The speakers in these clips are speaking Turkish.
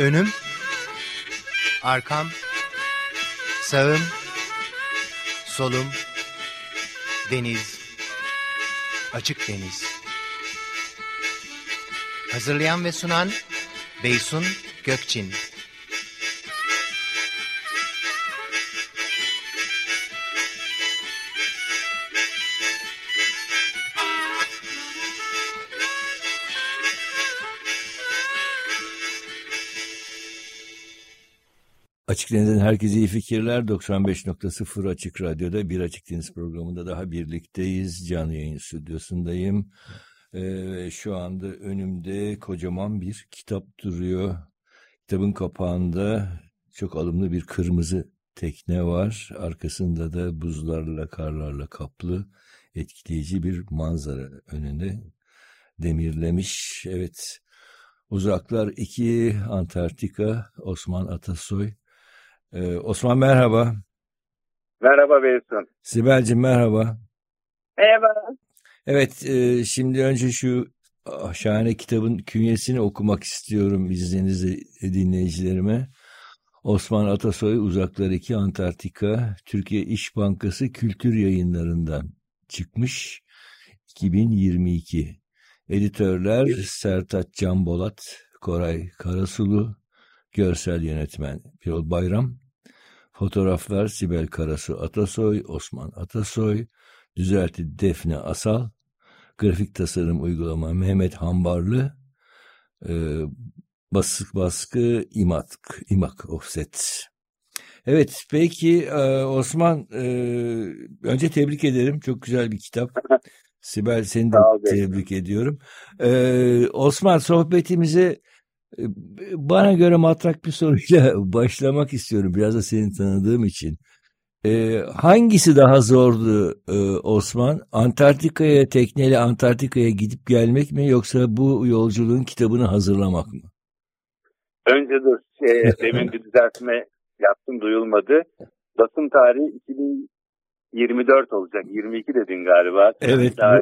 Önüm, arkam, sağım, solum, deniz, açık deniz. Hazırlayan ve sunan Beysun Gökçin. Açık herkese iyi fikirler. 95.0 Açık Radyo'da bir Açık Deniz programında daha birlikteyiz. Canlı yayın stüdyosundayım. Ee, şu anda önümde kocaman bir kitap duruyor. Kitabın kapağında çok alımlı bir kırmızı tekne var. Arkasında da buzlarla, karlarla kaplı etkileyici bir manzara önünde demirlemiş. Evet, Uzaklar 2, Antarktika, Osman Atasoy ee, Osman merhaba. Merhaba Beysun. Sibel'cim merhaba. Merhaba. Evet e, şimdi önce şu ah, şahane kitabın künyesini okumak istiyorum izninizle dinleyicilerime. Osman Atasoy Uzaklar 2 Antarktika Türkiye İş Bankası Kültür Yayınlarından çıkmış 2022. Editörler Sertaç Can Bolat, Koray Karasulu, Görsel yönetmen Birol Bayram, fotoğraflar Sibel Karasu Atasoy, Osman Atasoy, düzelti Defne Asal, grafik tasarım uygulama Mehmet Hambarlı, e, basık baskı İmak, İmak Offset. Evet peki e, Osman e, önce tebrik ederim çok güzel bir kitap. Sibel seni de tebrik ediyorum. Ee, Osman sohbetimize ee, bana göre matrak bir soruyla başlamak istiyorum. Biraz da seni tanıdığım için. Ee, hangisi daha zordu e, Osman? Antarktika'ya tekneyle Antarktika'ya gidip gelmek mi yoksa bu yolculuğun kitabını hazırlamak mı? Önce dur şey, demin bir düzeltme yaptım duyulmadı. Basım tarihi 2024 olacak. 22 dedin galiba. Evet. Daha,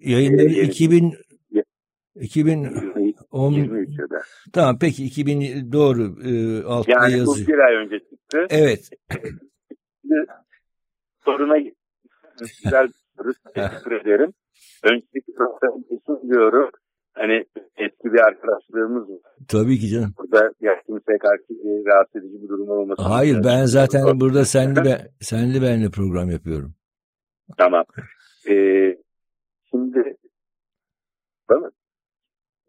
yayınları 2000 2010 Tamam peki 2000 doğru e, altta yani yazıyor. Yani bu bir ay önce çıktı. Evet. soruna güzel soru. Teşekkür ederim. Öncelikle profesör diyorum. Hani eski bir arkadaşlığımız var. Tabii ki canım. Burada ya kimseye karşı rahatsız edici bir durum olmasın. Hayır ben zaten o, burada senli, ben, senli benle program yapıyorum. Tamam. Ee, şimdi Bana,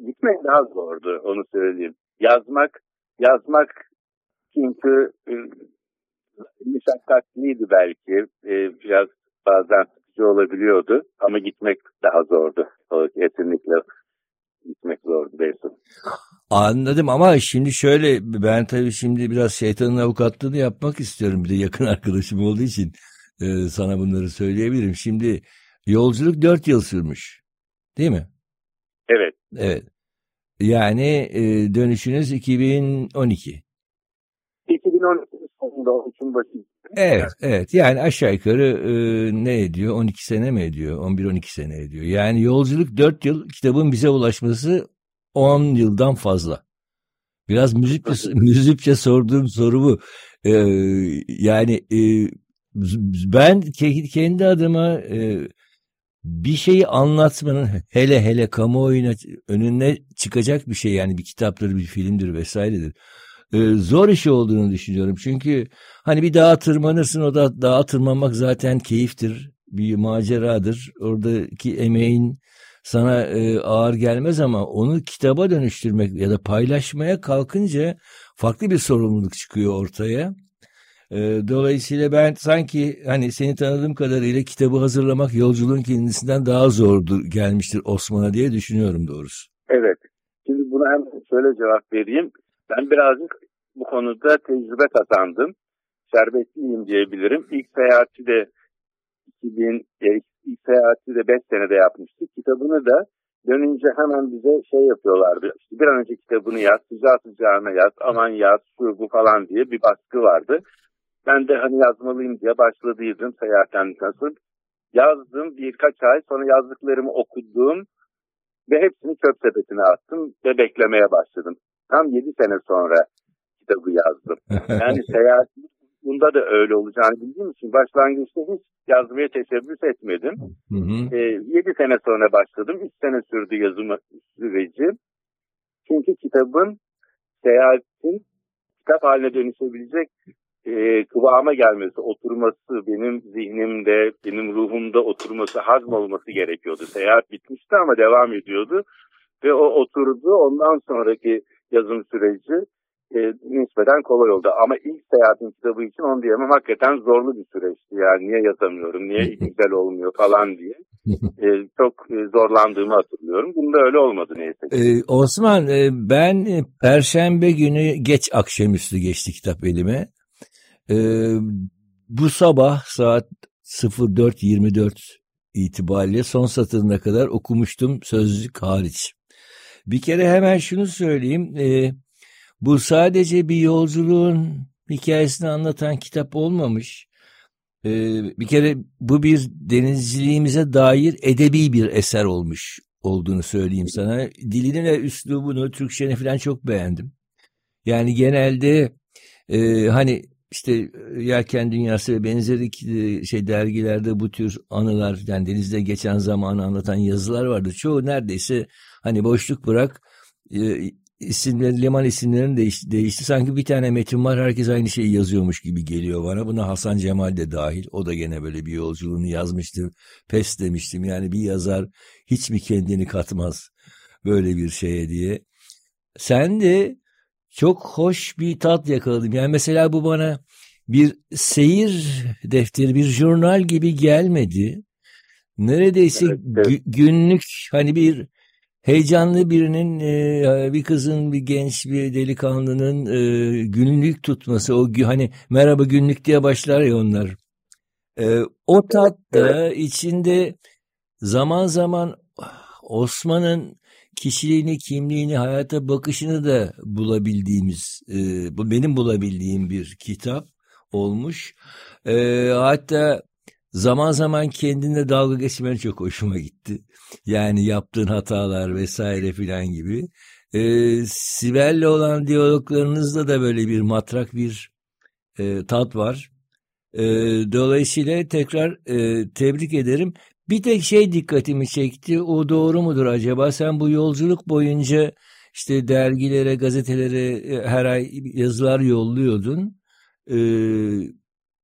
gitmek daha zordu onu söyleyeyim. Yazmak yazmak çünkü e, belki. E, biraz bazen sıkıcı olabiliyordu ama gitmek daha zordu. O kesinlikle gitmek zordu Beysun. Anladım ama şimdi şöyle ben tabii şimdi biraz şeytanın avukatlığını yapmak istiyorum. Bir de yakın arkadaşım olduğu için e, sana bunları söyleyebilirim. Şimdi yolculuk dört yıl sürmüş değil mi? Evet. Evet. Yani e, dönüşünüz 2012. 2012 sonunda 13'ün başı. Evet, evet. Yani aşağı yukarı e, ne ediyor? 12 sene mi ediyor? 11-12 sene ediyor. Yani yolculuk 4 yıl, kitabın bize ulaşması 10 yıldan fazla. Biraz müzikçe, müzikçe sorduğum soru bu. E, yani e, ben kendi adıma e, bir şeyi anlatmanın hele hele kamuoyuna önüne çıkacak bir şey yani bir kitaptır, bir filmdir vesairedir. Ee, zor iş olduğunu düşünüyorum. Çünkü hani bir dağa tırmanırsın o da dağa tırmanmak zaten keyiftir, bir maceradır. Oradaki emeğin sana e, ağır gelmez ama onu kitaba dönüştürmek ya da paylaşmaya kalkınca farklı bir sorumluluk çıkıyor ortaya. E, dolayısıyla ben sanki hani seni tanıdığım kadarıyla kitabı hazırlamak yolculuğun kendisinden daha zordur gelmiştir Osman'a diye düşünüyorum doğrusu. Evet. Şimdi buna hem şöyle cevap vereyim. Ben birazcık bu konuda tecrübe kazandım. Şerbetliyim diyebilirim. İlk seyahati de 2000, e, ilk seyahati de 5 senede yapmıştık. Kitabını da dönünce hemen bize şey yapıyorlardı. İşte bir an önce kitabını yaz, sıcağı sıcağına yaz, aman yaz, şu bu falan diye bir baskı vardı. Ben de hani yazmalıyım diye başladıydım seyahatten sonra. Yazdım birkaç ay sonra yazdıklarımı okudum ve hepsini çöp sepetine attım ve beklemeye başladım. tam 7 sene sonra kitabı yazdım. Yani seyahat bunda da öyle olacağını bildiğim için başlangıçta hiç yazmaya teşebbüs etmedim. Hı hı. E, 7 sene sonra başladım. 3 sene sürdü yazımı süreci. Çünkü kitabın seyahatin kitap haline dönüşebilecek e, kıvama gelmesi, oturması, benim zihnimde, benim ruhumda oturması, hazm olması gerekiyordu. Seyahat bitmişti ama devam ediyordu. Ve o oturdu. Ondan sonraki yazım süreci e, nispeten kolay oldu. Ama ilk seyahatin kitabı için onu diyemem. Hakikaten zorlu bir süreçti. Yani niye yazamıyorum, niye güzel olmuyor falan diye. E, çok e, zorlandığımı hatırlıyorum. Bunda öyle olmadı neyse. Ee, Osman e, ben e, Perşembe günü geç akşamüstü geçti kitap elime. Ee, bu sabah saat 04.24 itibariyle son satırına kadar okumuştum sözlük hariç. Bir kere hemen şunu söyleyeyim. e, bu sadece bir yolculuğun hikayesini anlatan kitap olmamış. E, bir kere bu bir denizciliğimize dair edebi bir eser olmuş olduğunu söyleyeyim sana. Dilini ve üslubunu, Türkçeni falan çok beğendim. Yani genelde e, hani işte Yelken Dünyası ve benzeri e, şey dergilerde bu tür anılar yani denizde geçen zamanı anlatan yazılar vardı. Çoğu neredeyse hani boşluk bırak e, isimleri, liman isimlerini değişti, değişti. Sanki bir tane metin var herkes aynı şeyi yazıyormuş gibi geliyor bana. Buna Hasan Cemal de dahil. O da gene böyle bir yolculuğunu yazmıştır. Pes demiştim yani bir yazar hiç mi kendini katmaz böyle bir şeye diye. Sen de çok hoş bir tat yakaladım. Yani mesela bu bana bir seyir defteri, bir jurnal gibi gelmedi. Neredeyse Evet, evet. gü- günlük hani bir heyecanlı birinin e, bir kızın bir genç bir delikanlının e, günlük tutması o hani merhaba günlük diye başlar ya onlar. E, o tat da içinde zaman zaman Osman'ın kişiliğini, kimliğini, hayata bakışını da bulabildiğimiz, e, benim bulabildiğim bir kitap olmuş. E, hatta zaman zaman kendine dalga geçmen çok hoşuma gitti. Yani yaptığın hatalar vesaire filan gibi. E, Sibel'le olan diyaloglarınızda da böyle bir matrak bir e, tat var. E, dolayısıyla tekrar e, tebrik ederim. Bir tek şey dikkatimi çekti. O doğru mudur acaba? Sen bu yolculuk boyunca işte dergilere, gazetelere e, her ay yazılar yolluyordun. Ee,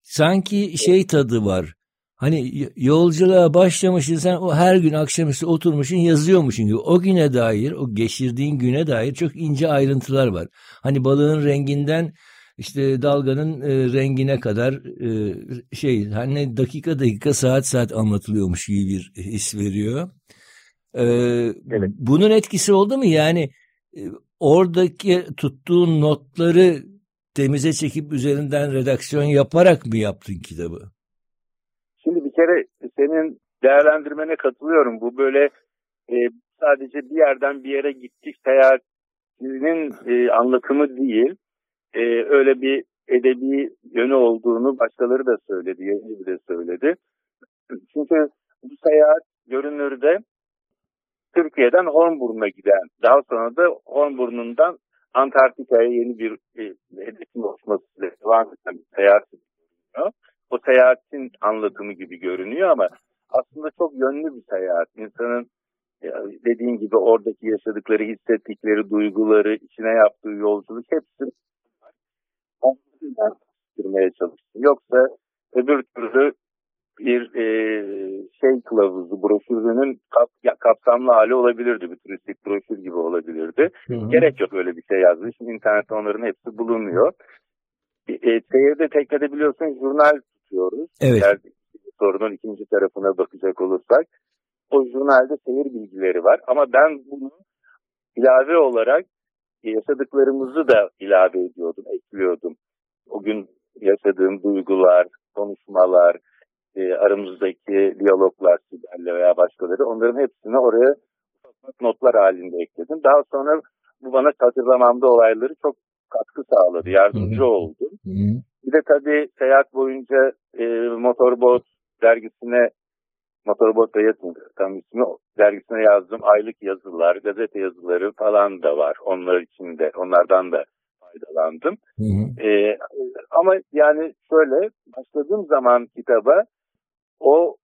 sanki şey tadı var. Hani yolculuğa başlamışsın sen o her gün akşamüstü oturmuşsun yazıyormuşsun gibi. O güne dair, o geçirdiğin güne dair çok ince ayrıntılar var. Hani balığın renginden işte dalganın e, rengine kadar e, şey hani dakika dakika saat saat anlatılıyormuş gibi bir his veriyor. E, Evet. Bunun etkisi oldu mu? Yani e, oradaki tuttuğun notları temize çekip üzerinden redaksiyon yaparak mı yaptın kitabı? Şimdi bir kere senin değerlendirmene katılıyorum. Bu böyle e, sadece bir yerden bir yere gittik seyahatinin e, anlatımı değil. E, öyle bir edebi yönü olduğunu başkaları da söyledi, yayıncı de söyledi. Çünkü bu seyahat görünürde Türkiye'den Hornburnu'na giden, daha sonra da Hornburnu'ndan Antarktika'ya yeni bir e, hedefin oluşmasıyla devam eden bir seyahat görünüyor. O seyahatin anlatımı gibi görünüyor ama aslında çok yönlü bir seyahat. İnsanın e, dediğin gibi oradaki yaşadıkları, hissettikleri, duyguları, içine yaptığı yolculuk hepsini anlatmaya çalıştım. Yoksa öbür türlü bir e, şey kılavuzu, broşürünün kap, ya, kapsamlı hali olabilirdi. Bir turistik broşür gibi olabilirdi. Gerek yok öyle bir şey yazdı. Şimdi internette onların hepsi bulunuyor. E, e, seyirde tekrar edebiliyorsun jurnal tutuyoruz. Evet. Eğer sorunun ikinci tarafına bakacak olursak. O jurnalde seyir bilgileri var. Ama ben bunu ilave olarak yaşadıklarımızı da ilave ediyordum, ekliyordum. O gün yaşadığım duygular, konuşmalar, e, aramızdaki diyaloglar Sibel'le veya başkaları onların hepsini oraya notlar halinde ekledim. Daha sonra bu bana hatırlamamda olayları çok katkı sağladı, yardımcı Hı hı. oldu. Hı. Bir de tabii seyahat boyunca e, Motorbot dergisine Motorbot Dayatın tam ismi dergisine yazdığım aylık yazılar, gazete yazıları falan da var. Onlar içinde, onlardan da faydalandım. Hı hı. Ee, ama yani şöyle başladığım zaman kitaba o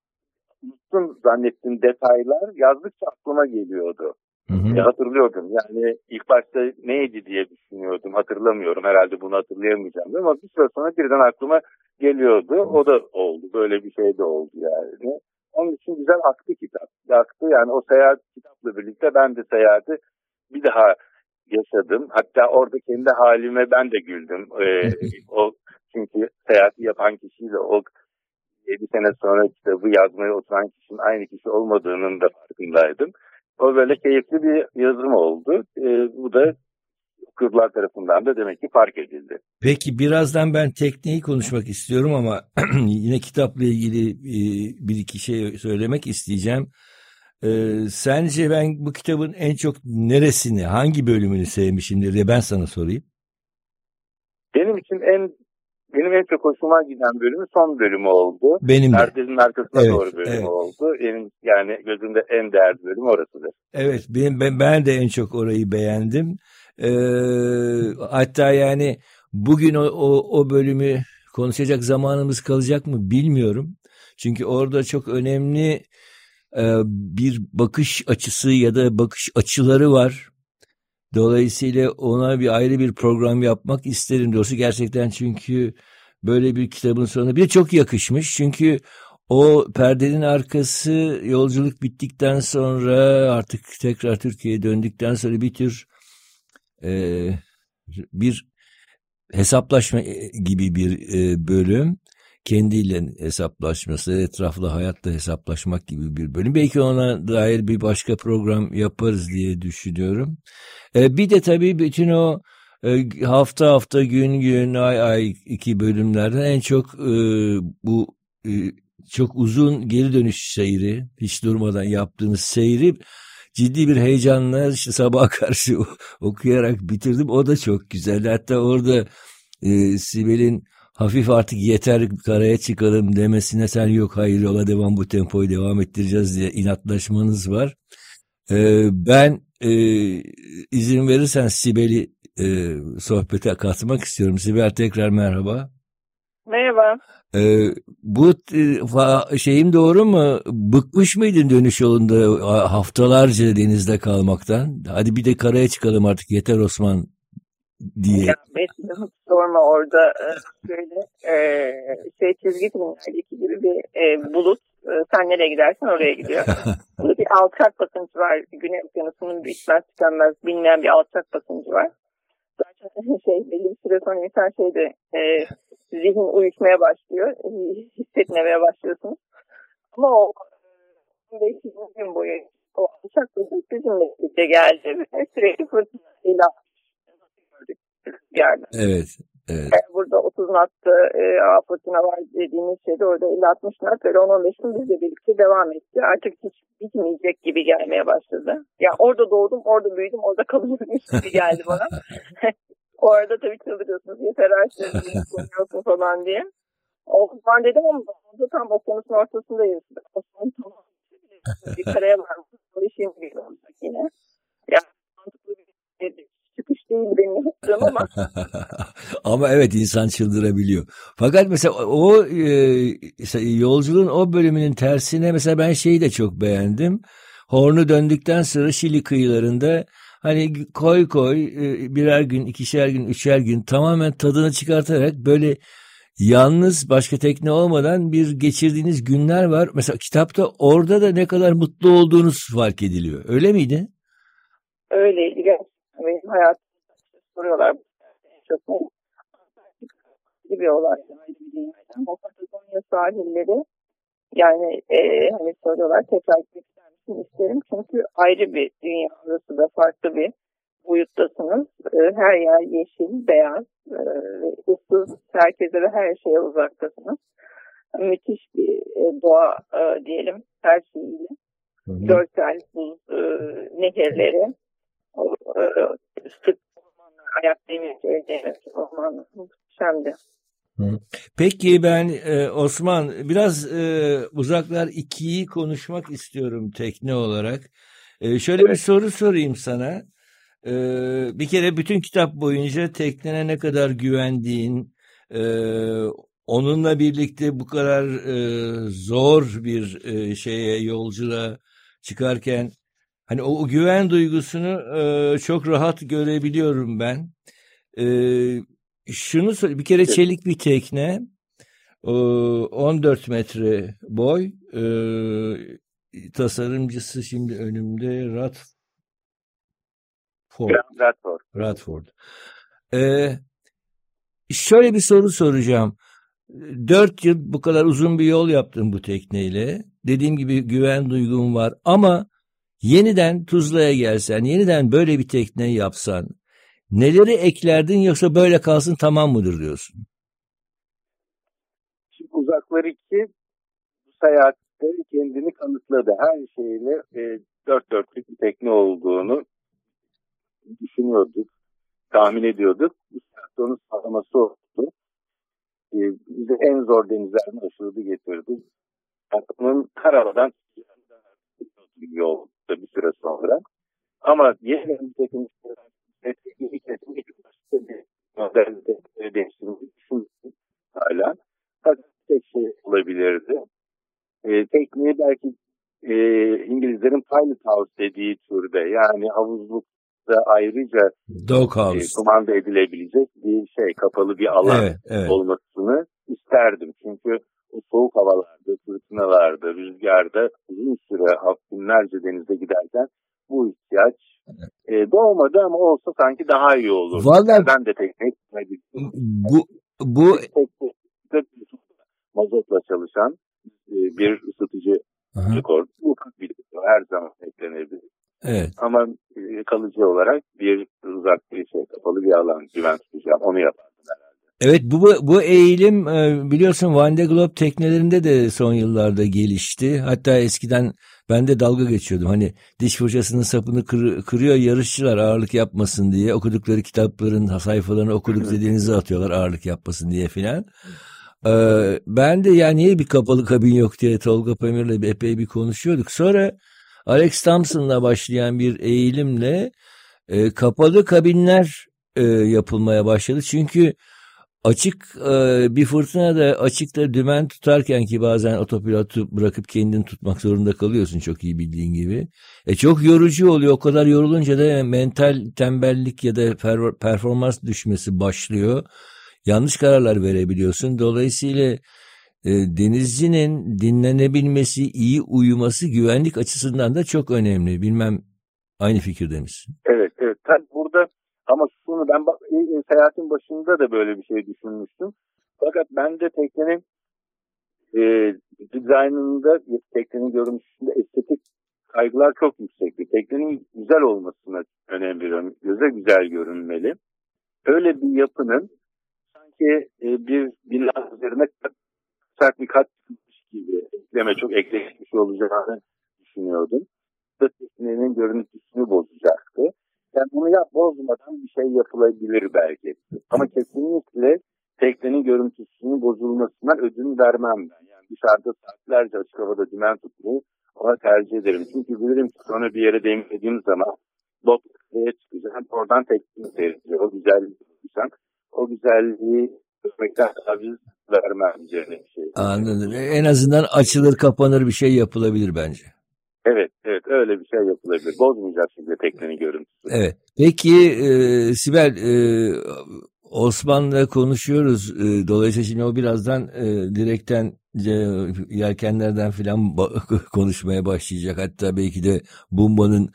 unuttum zannettiğim detaylar yazdıkça aklıma geliyordu. Hı hı. E, hatırlıyordum. Yani ilk başta neydi diye düşünüyordum. Hatırlamıyorum. Herhalde bunu hatırlayamayacağım. Ama bir süre sonra birden aklıma geliyordu. O da oldu. Böyle bir şey de oldu yani. Onun için güzel aktı kitap. Aktı yani o seyahat kitapla birlikte ben de seyahati bir daha yaşadım. Hatta orada kendi halime ben de güldüm. Ee, o çünkü seyahati yapan kişiyle o 7 sene sonra kitabı yazmaya oturan kişinin aynı kişi olmadığının da farkındaydım. O böyle keyifli bir yazım oldu. Ee, bu da kızlar tarafından da demek ki fark edildi. Peki birazdan ben tekniği konuşmak istiyorum ama yine kitapla ilgili e, bir iki şey söylemek isteyeceğim. Ee, sence ben bu kitabın en çok neresini, hangi bölümünü sevmişimdir diye ben sana sorayım. Benim için en benim en çok hoşuma giden bölümü son bölümü oldu. Benim de. Perdenin arkasına evet, doğru bölümü evet. oldu. Benim yani gözümde en değerli bölüm orasıdır. Evet benim, ben, ben de en çok orayı beğendim. Ee, hatta yani bugün o, o, o bölümü konuşacak zamanımız kalacak mı bilmiyorum. Çünkü orada çok önemli bir bakış açısı ya da bakış açıları var. Dolayısıyla ona bir ayrı bir program yapmak isterim doğrusu gerçekten çünkü böyle bir kitabın sonunda bir de çok yakışmış çünkü o perdenin arkası yolculuk bittikten sonra artık tekrar Türkiye'ye döndükten sonra bir tür e, bir hesaplaşma e, gibi bir e, bölüm kendiyle hesaplaşması, etrafla hayatta hesaplaşmak gibi bir bölüm. Belki ona dair bir başka program yaparız diye düşünüyorum. E, bir de tabii bütün o e, hafta hafta gün gün ay ay iki bölümlerden en çok e, bu e, çok uzun geri dönüş seyri hiç durmadan yaptığınız seyri ciddi bir heyecanla işte sabah karşı okuyarak bitirdim. O da çok güzeldi. Hatta orada e, Sibel'in hafif artık yeter karaya çıkalım demesine sen yok hayır yola devam bu tempoyu devam ettireceğiz diye inatlaşmanız var. Ee, ben e, izin verirsen Sibel'i e, sohbete katmak istiyorum. Sibel tekrar merhaba. Merhaba. Ee, bu e, şeyim doğru mu? Bıkmış mıydın dönüş yolunda haftalarca denizde kalmaktan? Hadi bir de karaya çıkalım artık yeter Osman diye. Ya, sorma orada e, böyle e, şey çizgi filmlerdeki gibi bir e, bulut e, sen nereye gidersen oraya gidiyor. Burada bir alçak basıncı var. Güney okyanusunun bitmez tükenmez bilmeyen bir alçak basıncı var. Zaten şey belli bir süre sonra insan şeyde e, zihin uyuşmaya başlıyor. E, hissetmemeye başlıyorsunuz. Ama o 15 gün boyu o alçak basınç bizimle birlikte geldi. Sürekli fırtınayla yani. Evet. Evet. Yani burada 30 nattı e, fırtına var dediğimiz şeyde orada 50-60 nat böyle 10-15 gün bizle birlikte devam etti. Artık hiç bitmeyecek gibi gelmeye başladı. Ya yani orada doğdum, orada büyüdüm, orada kalıyormuş gibi geldi bana. o arada tabii çıldırıyorsunuz. Yeter artık konuyorsun falan diye. O zaman dedim ama orada tam okyanusun ortasındayız. Okyanus tamam. Bir karaya var. Bu işin bir olacak yine. Yani mantıklı bir çıkış değil benim yaptığım ama. ama evet insan çıldırabiliyor. Fakat mesela o e, yolculuğun o bölümünün tersine mesela ben şeyi de çok beğendim. Hornu döndükten sonra Şili kıyılarında hani koy koy e, birer gün, ikişer gün, üçer gün tamamen tadını çıkartarak böyle yalnız başka tekne olmadan bir geçirdiğiniz günler var. Mesela kitapta orada da ne kadar mutlu olduğunuz fark ediliyor. Öyle miydi? Öyleydi benim hayatımda soruyorlar. Çok bir olay. O Patagonya sahilleri yani e, hani soruyorlar tekrar gitmek ister misin? İsterim çünkü ayrı bir dünya orası da farklı bir boyuttasınız. E, her yer yeşil, beyaz e, ıssız herkese ve her şeye uzaktasınız. Müthiş bir e, doğa e, diyelim her şeyiyle. Görsel buz e, nehirleri, sık ormanlar, ayak demir, demir orman muhteşemdi. Peki ben e, Osman biraz e, uzaklar ikiyi konuşmak istiyorum tekne olarak. E, şöyle bir soru sorayım sana. E, bir kere bütün kitap boyunca teknene ne kadar güvendiğin, e, onunla birlikte bu kadar e, zor bir e, şeye yolculuğa çıkarken hani o, o güven duygusunu e, çok rahat görebiliyorum ben. E, şunu söyle bir kere çelik bir tekne 14 metre boy e, tasarımcısı şimdi önümde Rat Ford. Radford. Radford. Ee, şöyle bir soru soracağım. Dört yıl bu kadar uzun bir yol yaptım bu tekneyle. Dediğim gibi güven duygum var ama yeniden Tuzla'ya gelsen, yeniden böyle bir tekne yapsan neleri eklerdin yoksa böyle kalsın tamam mıdır diyorsun? Şimdi uzaklar iki bu seyahatte kendini kanıtladı. Her şeyle e, dört dörtlük bir tekne olduğunu düşünüyorduk, tahmin ediyorduk. Bu seyahatte onun sağlaması oldu. E, bizi en zor denizlerden aşırı getirdi. Yol bir süre sonra. Ama yeniden bir takım ilk kesim bir değiştirmeyi hala. Fakat tek şey olabilirdi. E, tekniği belki e, İngilizlerin pilot house dediği türde yani havuzlukta ayrıca Doghouse. e, kumanda edilebilecek bir şey kapalı bir alan evet, evet. olmasını isterdim. Çünkü soğuk havalarda, fırtınalarda, rüzgarda uzun süre günlerce denize giderken bu ihtiyaç e, doğmadı ama olsa sanki daha iyi olur. Vallahi ben de teknik bu bu mazotla çalışan e, bir ısıtıcı rekor. Bu bir her zaman eklenebilir. Evet. Ama e, kalıcı olarak bir uzak bir şey kapalı bir alan güven tutacağım. Onu herhalde. Evet bu bu eğilim e, biliyorsun Van de Globe teknelerinde de son yıllarda gelişti. Hatta eskiden ben de dalga geçiyordum. Hani diş fırçasının sapını kır, kırıyor yarışçılar ağırlık yapmasın diye. Okudukları kitapların sayfalarını okuduk denize atıyorlar ağırlık yapmasın diye filan. Ee, ben de yani niye bir kapalı kabin yok diye Tolga Pamir'le epey bir konuşuyorduk. Sonra Alex Thompson'la başlayan bir eğilimle e, kapalı kabinler e, yapılmaya başladı. Çünkü açık e, bir fırtınada açıkta dümen tutarken ki bazen otopilotu bırakıp kendini tutmak zorunda kalıyorsun çok iyi bildiğin gibi. E çok yorucu oluyor. O kadar yorulunca da mental tembellik ya da per- performans düşmesi başlıyor. Yanlış kararlar verebiliyorsun. Dolayısıyla e, denizcinin dinlenebilmesi, iyi uyuması güvenlik açısından da çok önemli. Bilmem aynı fikirde misin? Evet, evet. Tabii burada ama şunu ben seyahatin başında da böyle bir şey düşünmüştüm. Fakat ben de teknenin e, dizaynında, teknenin görünüşünde estetik kaygılar çok yüksekti. Teknenin güzel olmasına önem veriyorum. Göze güzel görünmeli. Öyle bir yapının sanki e, bir bina üzerine sert bir kat gibi ekleme çok ekleşmiş olacağını düşünüyordum. Teknenin görüntüsünü bozacaktı. Yani bunu yap bozmadan bir şey yapılabilir belki. Ama kesinlikle teknenin görüntüsünün bozulmasından ödün vermem ben. Yani dışarıda saatlerce açık havada dümen tutmayı ona tercih ederim. Çünkü bilirim ki sonra bir yere demlediğim zaman Botlu'ya çıkacağım. Oradan tekniği seyredeceğim. O güzelliği bulacağım. O güzelliği görmekten taviz vermem üzerine bir şey. Anladım. En azından açılır kapanır bir şey yapılabilir bence. Evet, evet öyle bir şey yapılabilir. Bozmayacak şimdi teknenin görüntüsü. Evet. Peki e, Sibel e, Osman'la konuşuyoruz. E, dolayısıyla şimdi o birazdan e, direkten e, yelkenlerden filan konuşmaya başlayacak. Hatta belki de Bumba'nın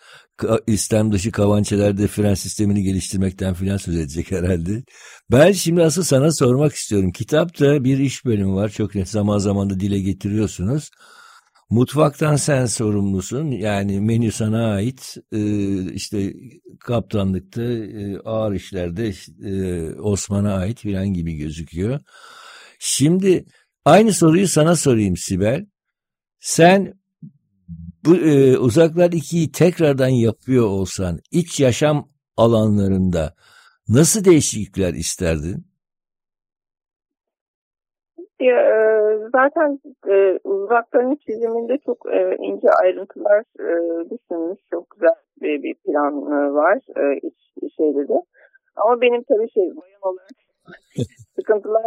İslam dışı kavançelerde fren sistemini geliştirmekten filan söz edecek herhalde. Ben şimdi asıl sana sormak istiyorum. Kitapta bir iş bölümü var. Çok net zaman zaman da dile getiriyorsunuz. Mutfaktan sen sorumlusun. Yani menü sana ait. Ee, işte kaptanlıkta e, ağır işlerde e, Osman'a ait filan gibi gözüküyor. Şimdi aynı soruyu sana sorayım Sibel. Sen bu e, uzaklar ikiyi tekrardan yapıyor olsan iç yaşam alanlarında nasıl değişiklikler isterdin? Ya, e, zaten e, uzakların çiziminde çok e, ince ayrıntılar e, düşünmüş. Çok güzel bir, bir plan e, var e, iç şeyde de. Ama benim tabii şey bayan olarak sıkıntılar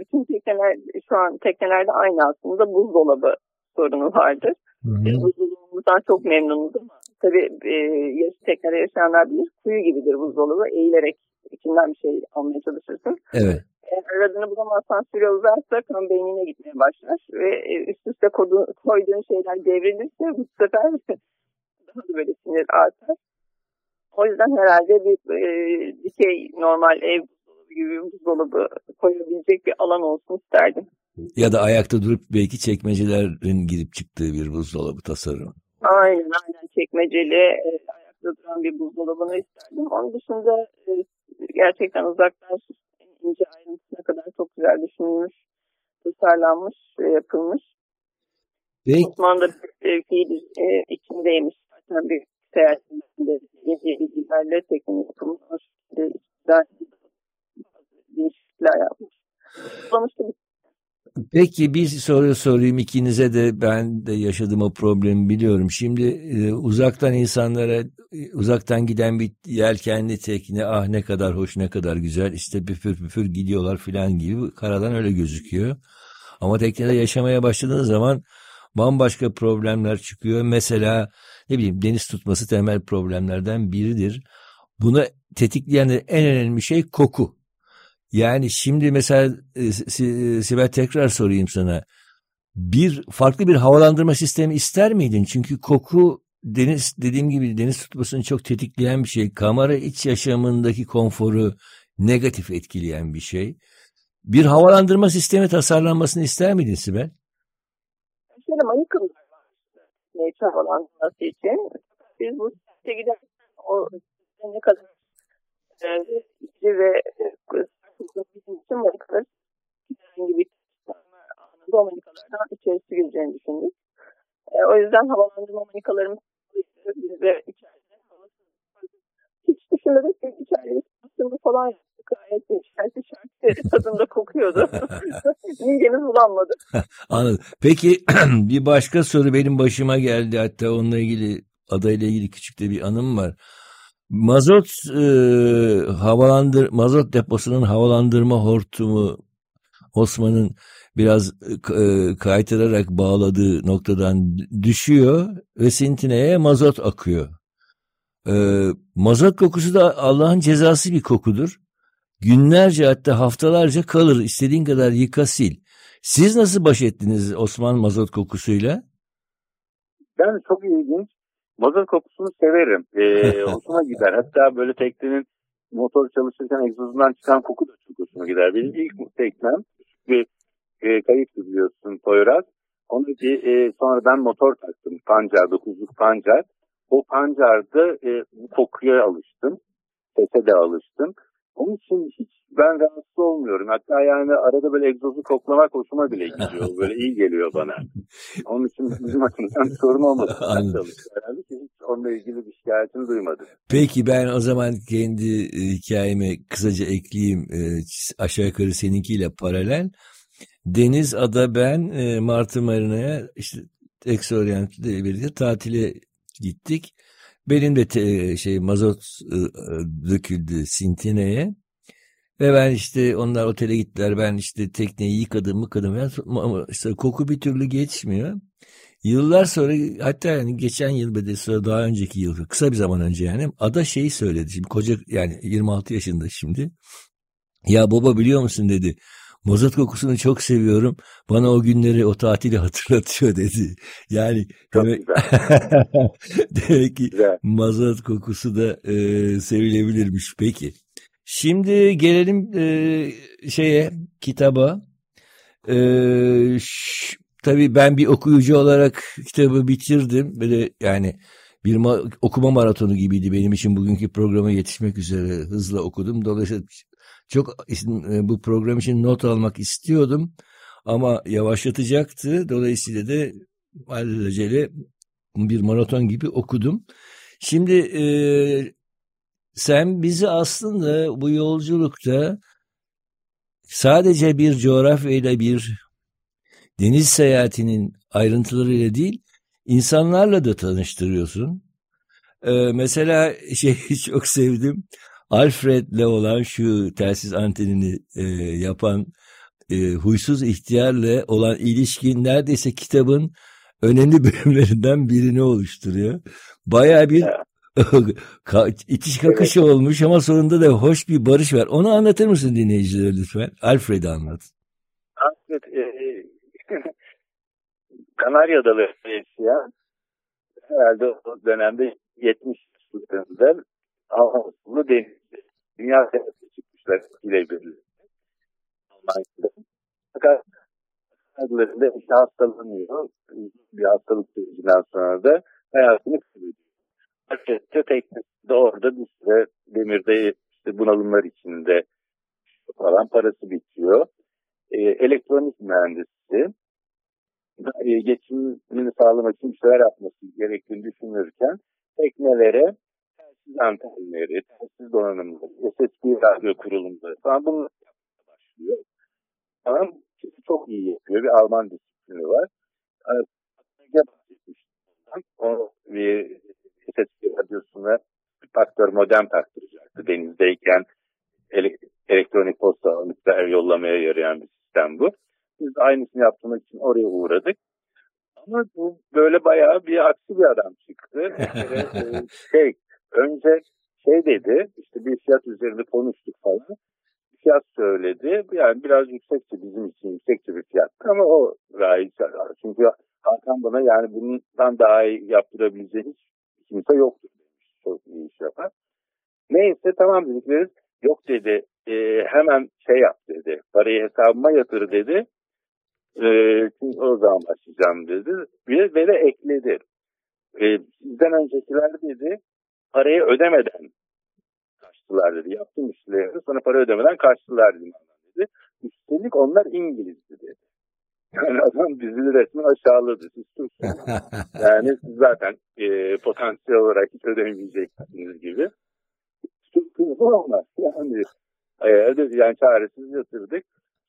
bütün tekneler şu an teknelerde aynı aslında buzdolabı sorunu vardır. Biz buzdolabımızdan çok memnunuz ama tabii e, yaş teknede yaşayanlar bilir kuyu gibidir buzdolabı eğilerek içinden bir şey almaya çalışırsın. Evet. Eğer aradığını bulamazsan süre uzarsa kan beynine gitmeye başlar ve e, üst üste kodu, koyduğun şeyler devrilirse bu sefer daha da böyle sinir artar. O yüzden herhalde bir e, dikey normal ev buzdolabı gibi bir buzdolabı koyabilecek bir alan olsun isterdim. Ya da ayakta durup belki çekmecelerin girip çıktığı bir buzdolabı tasarım. Aynen aynen çekmeceli e, ayakta duran bir buzdolabını isterdim. Onun dışında e, gerçekten uzaktan ince ayrıntısına kadar çok güzel düşünülmüş, tasarlanmış ve yapılmış. Peki. Osman da bir fiil e, içindeymiş. Zaten bir seyahatinde yeni bilgilerle teknik yapılmış. Değişiklikler yapmış. Sonuçta bir Peki bir soru sorayım ikinize de ben de yaşadığım o problemi biliyorum. Şimdi e, uzaktan insanlara e, uzaktan giden bir yelkenli tekne ah ne kadar hoş ne kadar güzel işte püfür püfür gidiyorlar filan gibi karadan öyle gözüküyor. Ama teknede yaşamaya başladığınız zaman bambaşka problemler çıkıyor. Mesela ne bileyim deniz tutması temel problemlerden biridir. Bunu tetikleyen en önemli şey koku. Yani şimdi mesela e, Sibel tekrar sorayım sana. Bir farklı bir havalandırma sistemi ister miydin? Çünkü koku deniz dediğim gibi deniz tutmasını çok tetikleyen bir şey. Kamera iç yaşamındaki konforu negatif etkileyen bir şey. Bir havalandırma sistemi tasarlanmasını ister miydin Sibel? Şöyle manikalar var. Neyse havalandırması için. Biz bu site giderken o ne kadar e, ve bizim için manikalar herhangi bir anında o manikalardan içerisi gireceğini düşündük. E, o yüzden havalandırma manikalarımız biz de içeride hiç düşünmedik ki içeride bir falan yaptık. Gayet içerisi şarkı tadında kokuyordu. Midemiz bulanmadı. Anladım. Peki bir başka soru benim başıma geldi. Hatta onunla ilgili adayla ilgili küçük de bir anım var. Mazot e, havalandır mazot deposunun havalandırma hortumu Osman'ın biraz e, kaytırarak bağladığı noktadan düşüyor ve sintineye mazot akıyor. E, mazot kokusu da Allah'ın cezası bir kokudur. Günlerce hatta haftalarca kalır. İstediğin kadar yıka sil. Siz nasıl baş ettiniz Osman mazot kokusuyla? Ben çok ilginç. Mazot kokusunu severim. Ee, hoşuma gider. Hatta böyle teknenin motor çalışırken egzozundan çıkan koku da çok hoşuma gider. Benim ilk teknem bir e, kayıptı biliyorsun Toyraz. Onu bir, e, sonra ben motor taktım. Pancar, dokuzluk pancar. O pancarda e, bu kokuya alıştım. Sese de alıştım. Onun için hiç ben rahatsız olmuyorum. Hatta yani arada böyle egzozu koklamak hoşuma bile gidiyor. Böyle iyi geliyor bana. Onun için bizim açımızdan bir sorun olmadı. Herhalde hiç onunla ilgili bir şikayetini duymadım. Peki ben o zaman kendi e, hikayemi kısaca ekleyeyim. E, aşağı yukarı seninkiyle paralel. Deniz, Ada, ben e, Martı Marina'ya işte Ex Orient'le birlikte tatile gittik. Benim de te, şey mazot e, döküldü Sintine'ye. Ve ben işte onlar otele gittiler. Ben işte tekneyi yıkadım mıkadım. Ama işte koku bir türlü geçmiyor. Yıllar sonra hatta yani geçen yıl ve de sonra daha önceki yıl kısa bir zaman önce yani ada şeyi söyledi. Şimdi koca yani 26 yaşında şimdi. Ya baba biliyor musun dedi. Mazot kokusunu çok seviyorum. Bana o günleri, o tatili hatırlatıyor dedi. Yani çok demek, demek ki güzel. mazot kokusu da e, sevilebilirmiş. Peki. Şimdi gelelim e, şeye, kitaba. E, ş, tabii ben bir okuyucu olarak kitabı bitirdim. Böyle yani bir ma okuma maratonu gibiydi benim için bugünkü programa yetişmek üzere hızla okudum. Dolayısıyla çok e, bu program için not almak istiyordum ama yavaşlatacaktı. Dolayısıyla da alelacele bir maraton gibi okudum. Şimdi e, sen bizi aslında bu yolculukta sadece bir coğrafyayla bir deniz seyahatinin ayrıntılarıyla değil insanlarla da tanıştırıyorsun. Ee, mesela şeyi çok sevdim. Alfred'le olan şu telsiz antenini e, yapan e, huysuz ihtiyarla olan ilişkin neredeyse kitabın önemli bölümlerinden birini oluşturuyor. Baya bir itiş kakışı olmuş ama sonunda da hoş bir barış var. Onu anlatır mısın dinleyicilere lütfen? Alfred'i anlat. Alfred e, Kanarya Adaları ya. Herhalde o dönemde 70 yıllarında Almanlı denizde. Dünya seyahati çıkmışlar ile birlikte. Almanya'da. Fakat adalarında işte hastalanıyor. Bir hastalık sürecinden sonra da hayatını kaybediyor. Herkese teknesinde orada bir süre demirde işte bunalımlar içinde falan parası bitiyor. E, elektronik mühendisi e, geçimini sağlamak için bir şeyler yapması gerektiğini düşünürken teknelere telsiz antenleri, telsiz donanımları, SSB radyo kurulumları falan bunlar başlıyor. Tamam, çok iyi yapıyor. Bir Alman disiplini var. O bir SSB radyosuna faktör modem taktıracaktı denizdeyken elektronik posta alıp yollamaya yarayan bir sistem bu. Biz aynısını yaptırmak için oraya uğradık. Ama bu böyle bayağı bir aksi bir adam çıktı. e, şey, önce şey dedi, işte bir fiyat üzerinde konuştuk falan. Bir fiyat söyledi. Yani biraz yüksekti bizim için yüksekti bir fiyat. Ama o gayet çünkü Hakan bana yani bundan daha iyi yaptırabileceği hiç kimse demiş. Çok iyi iş yapar. Neyse tamam dedikleri yok dedi. E, hemen şey yap dedi. Parayı hesabıma yatır dedi. E, çünkü o zaman başlayacağım dedi. Ve, ve de ekledi. E, sizden öncekiler dedi parayı ödemeden kaçtılar dedi. Yaptım işlerini sonra para ödemeden kaçtılar dedi. Üstelik onlar İngilizdi dedi. Yani adam bizi resmen aşağıladı. Siz yani siz zaten e, potansiyel olarak hiç ödemeyeceksiniz gibi. Kızdı ama yani, e, yani çaresiz yatırdık.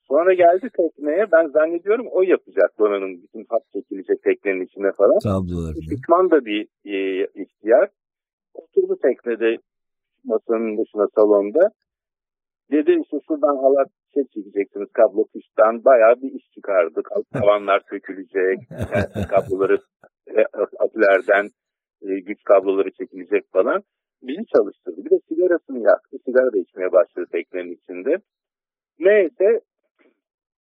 Sonra geldi tekneye. Ben zannediyorum o yapacak donanım. Bütün hat çekilecek teknenin içine falan. Şişman da bir e, ihtiyar. Oturdu teknede masanın dışına salonda. Dedi işte şuradan halat şey çekeceksiniz kablo kıştan. Bayağı bir iş çıkardı. Tavanlar sökülecek. Yani kabloları e, akülerden e, güç kabloları çekilecek falan. Bizi çalıştırdı. Bir de sigarasını yaktı. Sigara da içmeye başladı teknenin içinde. Neyse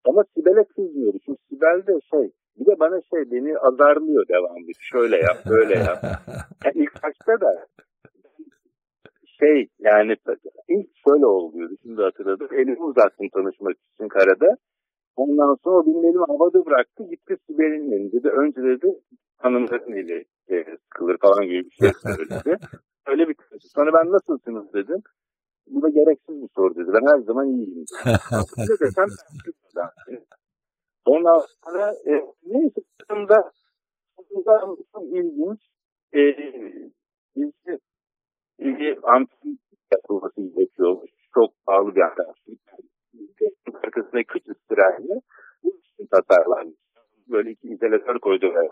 ama Sibel'e kızmıyordu. Çünkü Sibel de şey bir de bana şey beni azarlıyor devamlı. Şöyle yap, böyle yap. Yani ilk başta da şey yani ilk şöyle oluyordu. Şimdi hatırladım. Elimi uzattım tanışmak için karada. Ondan sonra o benim elimi havada bıraktı. Gitti Sibel'in elini dedi. Önce dedi hanımların eli e, sıkılır falan gibi bir şey söyledi. Öyle bir Sonra ben nasılsınız dedim. Bu da gereksiz bir soru dedi. Ben her zaman iyiyim. Ne desem Ondan sonra e, neyse aslında çok ilginç e, bizi ilgi antin yapılması gerekiyor. Çok pahalı bir anten. Arkasında kıç ıstırahiyle bu için tasarlanmış. Böyle iki izolatör koydular.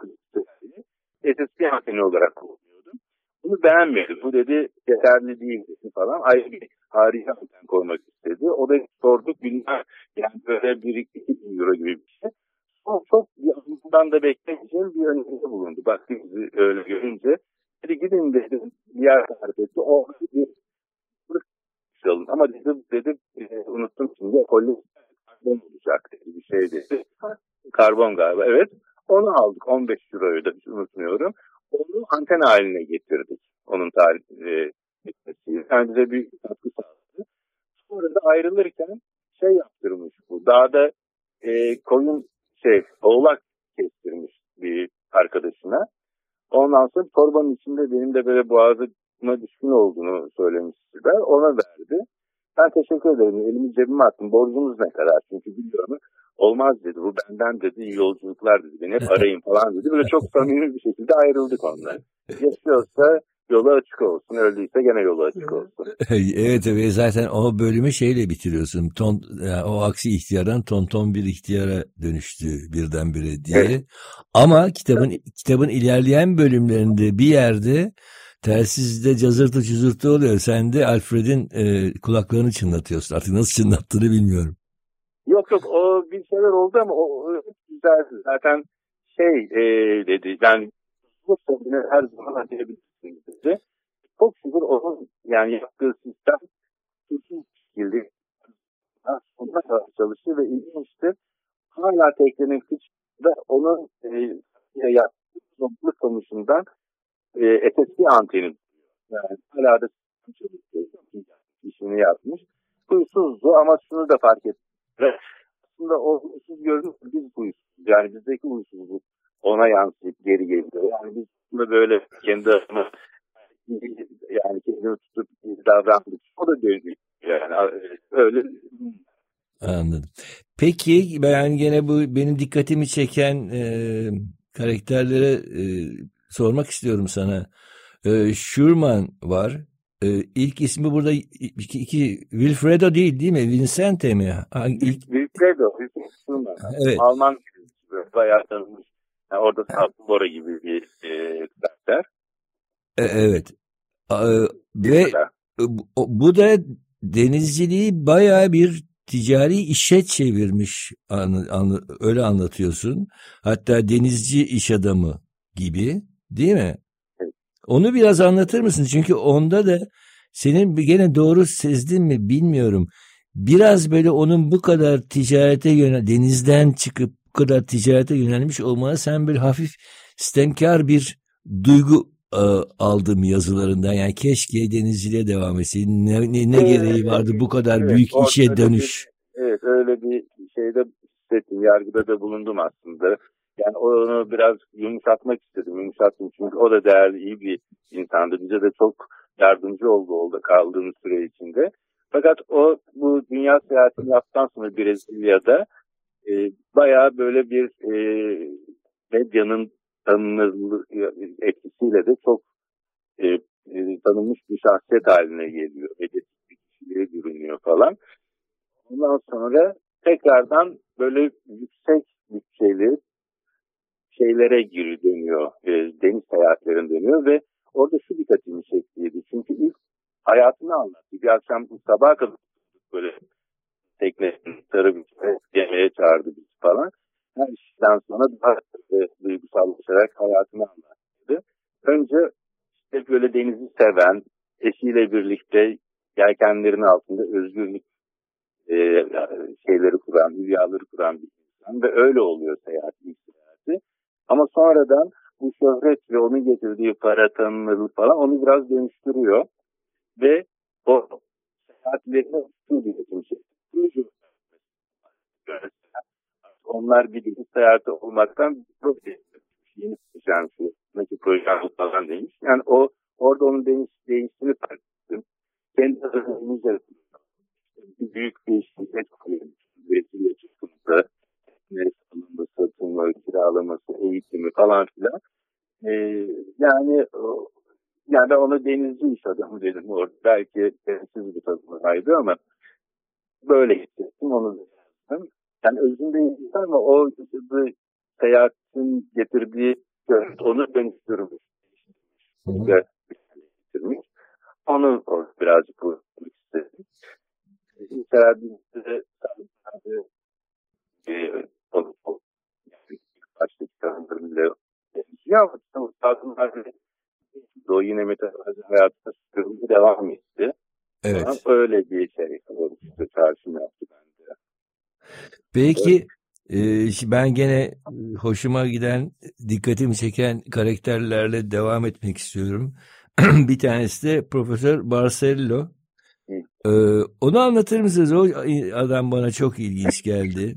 SSP anteni olarak kullanıyordum. Bunu beğenmedi. Bu dedi yeterli değil dedi falan. Ayrı bir harika anten koymak istedi. O da sorduk. Bilmem yani böyle bir iki bin euro gibi bir O çok yanından da bekleyeceğim bir öneride bulundu. Baktı bizi öyle görünce. Dedi gidin dedi bir yer tarif etti. O bir alın. Ama dedim, dedim e, unuttum şimdi. Kolye karbon olacak dedi bir şey dedi. Karbon galiba evet. Onu aldık 15 euroyu da hiç unutmuyorum. Onu anten haline getirdik. Onun tarih e, etmesiyle. Yani bize bir katkı sağladı. Sonra da ayrılırken şey yaptırmış bu. Dağda e, koyun şey oğlak kestirmiş bir arkadaşına. Ondan sonra torbanın içinde benim de böyle boğazıma düşkün olduğunu söylemişler. Ona verdi. Ben teşekkür ederim. Elimi cebime attım. Borcumuz ne kadar? Çünkü biliyorum. Olmaz dedi. Bu benden dedi. İyi yolculuklar dedi. Beni hep arayın falan dedi. Böyle çok samimi bir şekilde ayrıldık ondan. Yaşıyorsa yolu açık olsun. Öldüyse gene yolu açık olsun. evet evet zaten o bölümü şeyle bitiriyorsun. Ton, yani o aksi ihtiyardan tonton bir ihtiyara dönüştü birdenbire diye. Evet. Ama kitabın kitabın ilerleyen bölümlerinde bir yerde telsizde cazırtı cızırtı oluyor. Sen de Alfred'in e, kulaklarını çınlatıyorsun. Artık nasıl çınlattığını bilmiyorum. Yok yok o bir şeyler oldu ama o, o güzel zaten şey e, dedi yani bu her zaman dedi. Çok şükür onun yani yaptığı sistem kesin şekilde sonuna kadar çalıştı ve ilginçtir. Hala teknenin kıçında onun e, yaptığı topluluk konusundan e, SSD anteni yani hala da işini yapmış. Huysuzdu ama şunu da fark ettim. Aslında o huysuz görünüyor biz huysuz. Yani bizdeki huysuzluk ona yansıyıp geri geliyor. Yani biz böyle kendi adıma kendini tutup davrandık. O da dönüyor. Yani öyle Anladım. Peki ben gene bu benim dikkatimi çeken e, karakterlere e, sormak istiyorum sana. E, Schurman var. E, ilk ismi burada iki, iki Wilfredo değil değil mi? Vincente mi? Ha, ilk... Wilfredo. Schurman. Evet. Alman bayağı tanınmış. Yani orada Bora gibi bir e, karakter. E, evet. E, ve bu, bu da denizciliği bayağı bir ticari işe çevirmiş an, an, öyle anlatıyorsun. Hatta denizci iş adamı gibi değil mi? Onu biraz anlatır mısın? Çünkü onda da senin gene doğru sezdin mi bilmiyorum. Biraz böyle onun bu kadar ticarete yönel denizden çıkıp bu kadar ticarete yönelmiş olmana sen bir hafif stemkar bir duygu e, aldım yazılarından. Yani keşke denizciliğe devam etseydin. Ne, ne, ne gereği vardı bu kadar evet, büyük işe dönüş? Bir, evet öyle bir şeyde hissettim. Yargıda da bulundum aslında. Yani onu biraz yumuşatmak istedim. Yumuşattım çünkü o da değerli, iyi bir insandı. Bize de çok yardımcı oldu oldu kaldığımız süre içinde. Fakat o bu dünya seyahatini yaptıktan sonra Brezilya'da e, bayağı böyle bir e, medyanın tanınırlığı etkisiyle de çok e, e, tanınmış bir şahsiyet haline geliyor. Medyatik bir kişiliğe bürünüyor falan. Ondan sonra tekrardan böyle yüksek bütçeli şeylere geri dönüyor. E, deniz seyahatlerine dönüyor ve orada şu dikkatimi çektiydi. Çünkü ilk hayatını anlattı. Bir akşam sabah kadar böyle teknesini sarı bir yemeğe çağırdı bizi falan. Her işten sonra daha e, duygusallaşarak hayatını anlattı. Önce işte böyle denizi seven, eşiyle birlikte yelkenlerin altında özgürlük e, şeyleri kuran, rüyaları kuran bir insan ve öyle oluyor seyahat, ilk. Ama sonradan bu şöhret ve onun getirdiği para tanınırlık falan onu biraz dönüştürüyor. Ve o seyahatlerine su diye şey onlar bir deniz seyahati olmaktan proje yeni yani şu nasıl proje falan demiş. Yani o orada onun deniz değiştiğini fark ettim. Kendi adımımızda büyük bir şirket kuruyormuş. Brezilya çıkımında neresi alınması, satımı, kiralaması, eğitimi falan filan. Ee, yani yani ben ona denizci iş adamı dedim orada. Belki temsiz bir tanımlaydı ama böyle hissettim onu da. Yani özünde insan ama o bu seyahatin getirdiği onu dönüştürmüş. getirmiş. Onu birazcık bu istedim. Mesela bizde e, başta kitabında bile ama kadınlar o yine metafizik hayatında devam etti. Evet. Öyle bir şey olmuştu, çağrışım yaptı bende. Peki evet. e, ben gene hoşuma giden, dikkatimi çeken karakterlerle devam etmek istiyorum. bir tanesi de Profesör Barcello. Ee, onu anlatır mısınız? O adam bana çok ilginç geldi.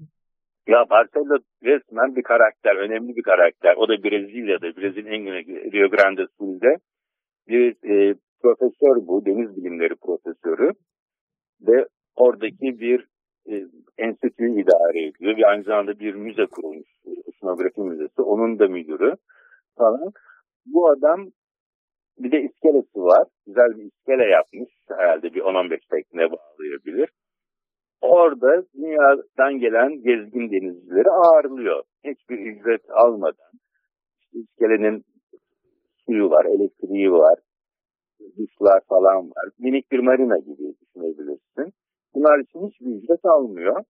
Ya Barcelona resmen bir karakter, önemli bir karakter. O da Brezilya'da, Brezilya'nın en Rio Grande Sul'de bir e, profesör bu, deniz bilimleri profesörü ve oradaki bir e, enstitüyü idare ediyor ve aynı zamanda bir müze kurulmuş, oceanografi müzesi, onun da müdürü falan. Bu adam Bir de iskelesi var. Güzel bir iskele yapmış. Herhalde bir 10-15 tekne bağlayabilir. Orada dünyadan gelen gezgin denizcileri ağırlıyor. Hiçbir ücret almadan. İşte iskelenin suyu var, elektriği var, duşlar falan var. Minik bir marina gibi düşünebilirsin. Bunlar için hiçbir ücret almıyor.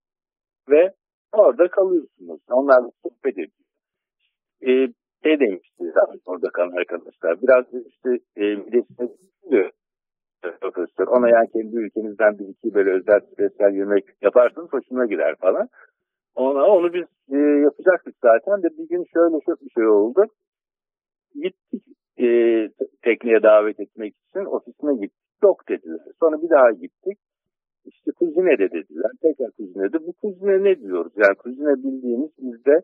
Ve orada kalıyorsunuz. Onlarla sohbet ediyor. Ee, şey demişti orada kalan arkadaşlar. Biraz işte e, midesine diyor profesör. Ona yani kendi ülkenizden bir iki böyle özel spesiyel yemek yaparsınız hoşuna gider falan. Ona onu biz e, yapacaktık zaten de bir gün şöyle çok bir şey oldu. Gittik e, tekneye davet etmek için ofisine gittik. Yok dediler. Sonra bir daha gittik. İşte kuzine de dediler. Tekrar kuzine de. Bu kuzine ne diyoruz? Yani kuzine bildiğimiz bizde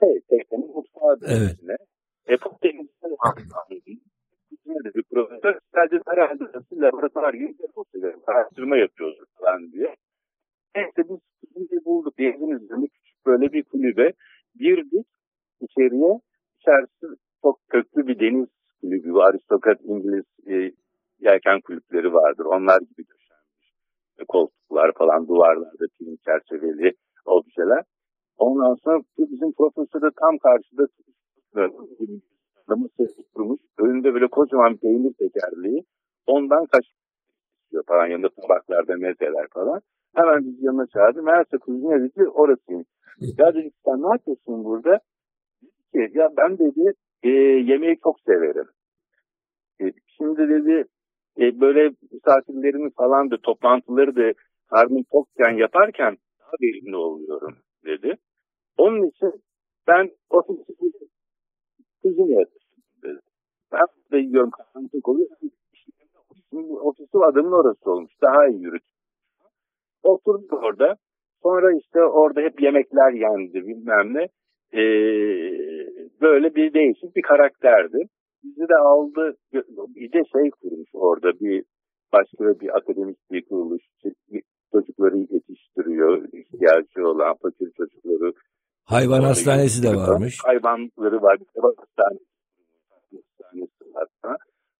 şey teknenin mutfağı evet. kuzine. Epok denizinde kuzine de bir profesör. Sadece herhalde laboratuvar gibi araştırma yapıyoruz falan diye. Neyse biz kuzineyi bulduk. Denizin üzerinde küçük böyle bir kulübe. Girdik içeriye. İçerisi çok köklü bir deniz kulübü. Aristokrat İngiliz e, yelken kulüpleri vardır. Onlar gibi döşenmiş. Koltuklar falan duvarlarda film çerçeveli objeler. Ondan sonra bizim profesörü tam karşıda masası kurmuş. Önünde böyle kocaman peynir tekerleği. Ondan kaç falan yanında tabaklarda mezeler falan. Hemen biz yanına çağırdı. Meğerse kuzine dedi orasıyım. Ya dedik sen ne yapıyorsun burada? Dedi ki ya ben dedi e, yemeği çok severim. E, şimdi dedi e, böyle misafirlerimi falan da toplantıları da karnım tokken yaparken daha verimli oluyorum dedi. Onun için ben ofisi kuzine yatırsın dedi. Ben de yiyorum karnım oluyor. Ofisin, ofisi adamın orası olmuş. Daha iyi yürüt. Oturduk orada. Sonra işte orada hep yemekler yendi bilmem ne. Ee, böyle bir değişik bir karakterdi. Bizi de aldı bir de şey kurmuş orada bir başka bir akademik bir kuruluş çocukları yetiştiriyor ihtiyacı olan fakir çocukları. Hayvan hastanesi de varmış. Hayvanları var. Hayvan hastanesi, hastanesi var.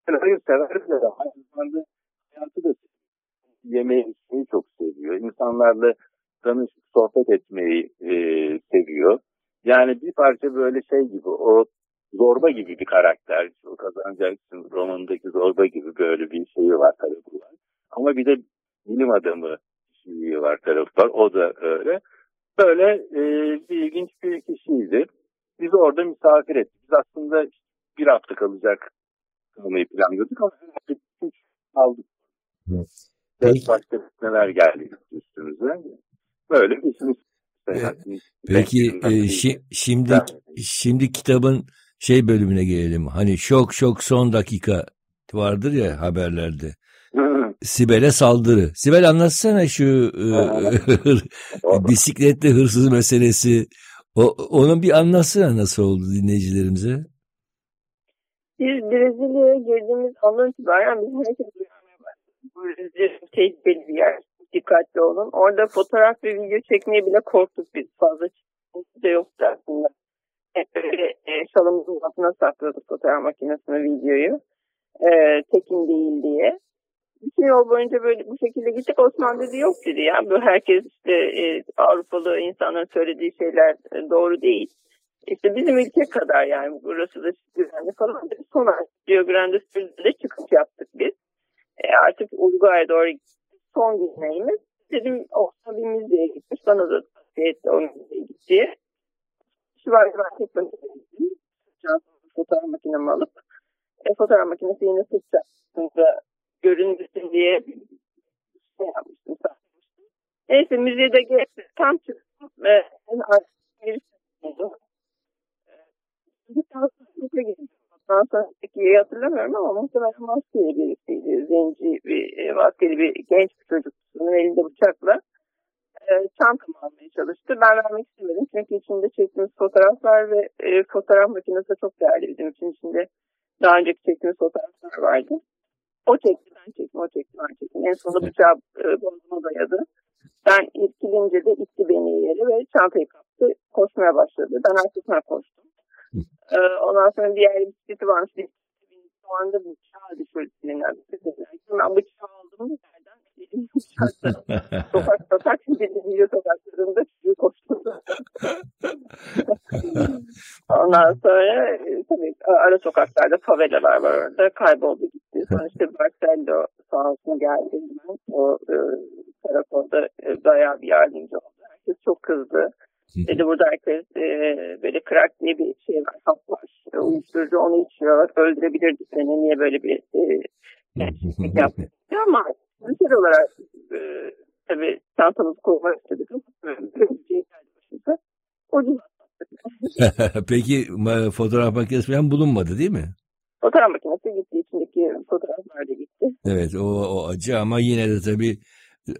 Yani hayır severler de zamanda hayatı da yemeği içmeyi çok seviyor. İnsanlarla tanışıp sohbet etmeyi e, seviyor. Yani bir parça böyle şey gibi o zorba gibi bir karakter. O kazanacaksın romanındaki zorba gibi böyle bir şeyi var tarafı var. Ama bir de bilim adamı şeyi var tarafı var. O da öyle. Böyle e, bir ilginç bir kişiydi. Bizi orada misafir etti. Biz aslında bir hafta kalacak kalmayı planlıyorduk ama üç aldık. Evet. Başka neler geldi üstümüze. Böyle bir işimiz Peki e, şi, şimdi şimdi kitabın şey bölümüne gelelim. Hani şok şok son dakika vardır ya haberlerde. Sibel'e saldırı. Sibel anlatsana şu e, bisikletli hırsız meselesi. O, onun bir anlatsana nasıl oldu dinleyicilerimize. Biz Brezilya'ya girdiğimiz andan itibaren biz herkes uyarmaya başladık. Brezilya tehlikeli bir yer. Dikkatli olun. Orada fotoğraf ve video çekmeye bile korktuk biz. Fazla çıkmamız da yoktu aslında böyle e, şalımızın altına saklıyorduk fotoğraf makinesini, videoyu. E, tekin değil diye. Bütün yol boyunca böyle bu şekilde gittik. Osman dedi yok dedi ya. Bu herkes işte e, Avrupalı insanların söylediği şeyler e, doğru değil. İşte bizim ülke kadar yani burası da güvenli falan. Son Rio Grande Sul'de çıkış yaptık biz. E, artık Uruguay'a doğru son günlerimiz. Dedim Osman bir müzeye gitmiş. Bana da tavsiye etti o müzeye git. Süvari ben tek başına fotoğraf makinemi alıp e, fotoğraf makinesi yine sırt çarpısında görünsün diye şey yapmıştım. Sarmıştım. Neyse müzede geçti. Tam çıktım ve en arkası oldu. Bir tanesi gittim. Ondan sonraki hatırlamıyorum ama muhtemelen maskeyle birlikteydi. Zenci bir e, maskeli bir genç bir çocuk. Onun elinde bıçakla e, çantamı almaya çalıştı. Ben vermek istemedim çünkü içinde çektiğimiz fotoğraflar ve e, fotoğraf makinesi çok değerli bizim için. içinde daha önceki çektiğimiz fotoğraflar vardı. O çekti, ben çektim, o çekti, ben çektim. En sonunda bıçağı e, boğazıma dayadı. Ben irkilince de itti beni yere ve çantayı kaptı. Koşmaya başladı. Ben arkasına koştum. Ee, ondan sonra diğer bisikleti varmış. o anda bıçağı düşürdü. Ben bıçağı aldım sokak sokak video sokaklarında çocuğu koşturdu. Ondan sonra e, tabii ara sokaklarda favelalar var orada. Kayboldu gitti. Sonra işte Barcello sağ olsun geldi. O e, karakolda e, bayağı bir yardımcı oldu. Herkes çok kızdı. Dedi burada herkes e, böyle crack diye bir şey var, hap var. E, uyuşturucu onu içiyor. Öldürebilirdi seni. Niye böyle bir e, yaptı? Ama özel olarak e, tabii çantamızı koymak istedik. Şey Peki fotoğraf makinesi falan bulunmadı değil mi? Fotoğraf makinesi gitti. içindeki fotoğraflar da gitti. Evet o, o acı ama yine de tabii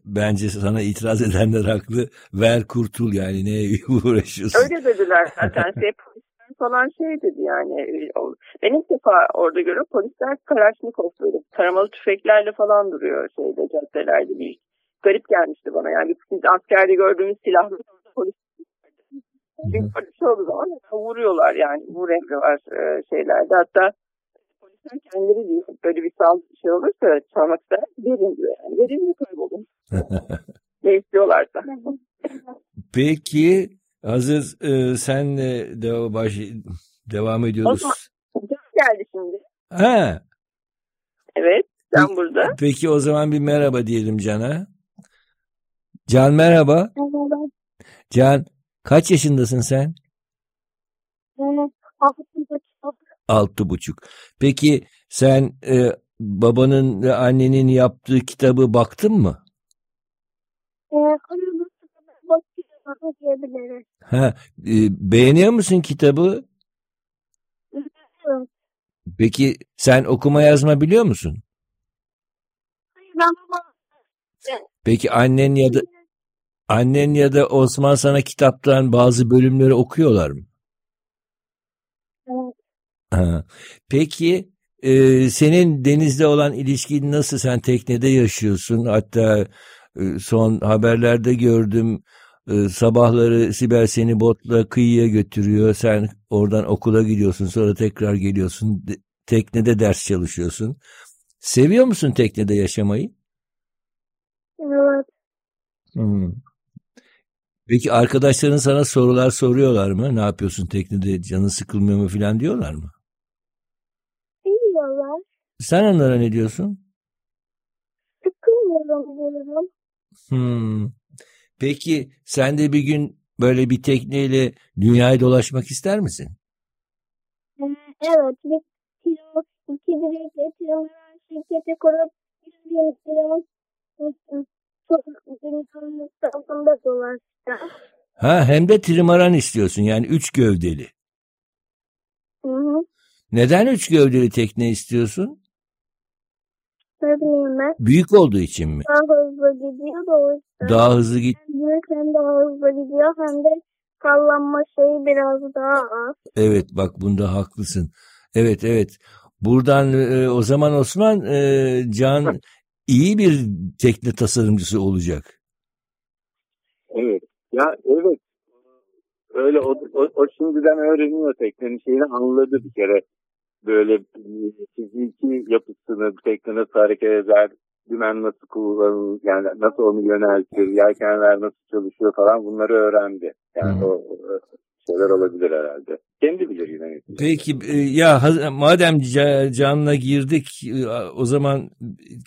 bence sana itiraz edenler haklı. Ver kurtul yani neye uğraşıyorsun? Öyle dediler zaten. Şey, falan şey dedi yani. e, Ben ilk defa orada görüyorum. Polisler Kalaşnikov böyle taramalı tüfeklerle falan duruyor şeyde caddelerde. Bir garip gelmişti bana. Yani biz askerde gördüğümüz silahlı polis bir polis olduğu zaman vuruyorlar yani. Vur emri var e, şeylerde. Hatta polisler kendileri diyor böyle bir saldırı şey olursa çalmak ister verin diyor yani. Verin mi kaybolun. ne istiyorlarsa. Peki hazır e, senle de baş, devam ediyoruz. Osman. geldi şimdi. Ha, Evet. Sen burada. peki o zaman bir merhaba diyelim Can'a. Can merhaba. Merhaba. Can kaç yaşındasın sen? Altı buçuk. Peki sen e, babanın ve annenin yaptığı kitabı baktın mı? Bakıyorum diyebiliriz. Ha, e, beğeniyor musun kitabı? Evet. Peki sen okuma yazma biliyor musun? Ben Peki annen ya da annen ya da Osman sana kitaptan bazı bölümleri okuyorlar mı? Evet. Ha. Peki e, senin denizde olan ilişkin nasıl? Sen teknede yaşıyorsun. Hatta e, son haberlerde gördüm. E, sabahları Sibel seni botla kıyıya götürüyor. Sen oradan okula gidiyorsun. Sonra tekrar geliyorsun. De- teknede ders çalışıyorsun. Seviyor musun teknede yaşamayı? Evet. Hmm. Peki arkadaşların sana sorular soruyorlar mı? Ne yapıyorsun teknede canın sıkılmıyor mu falan diyorlar mı? Biliyorlar. Sen onlara ne diyorsun? Sıkılmıyorum diyorum. Hmm. Peki sen de bir gün böyle bir tekneyle dünyayı dolaşmak ister misin? Ee, Evet. Bir kilo, iki direkle tırmanan şirketi kurup yüz bin dünyanın tarafında dolaşacağım. Ha hem de trimaran istiyorsun yani üç gövdeli. Hı hı. Neden üç gövdeli tekne istiyorsun? Ne bileyim ben. Büyük olduğu için mi? Daha hızlı gidiyor da o yüzden. Daha hızlı git. Hem büyük hem daha hızlı gidiyor hem de sallanma şeyi biraz daha az. Evet bak bunda haklısın. Evet evet. Buradan e, o zaman Osman e, Can iyi bir tekne tasarımcısı olacak. Evet. Ya evet. Öyle o, o, o şimdiden öğreniyor teknenin şeyini anladı bir kere. Böyle e, fiziki yapısını, tekne nasıl hareket eder, dümen nasıl kullanılır, yani nasıl onu yöneltir, yelkenler nasıl çalışıyor falan bunları öğrendi. Yani Hı. o, o şeyler olabilir herhalde. Kendi bilir yine. Peki e, ya madem Ca- Can'la girdik e, o zaman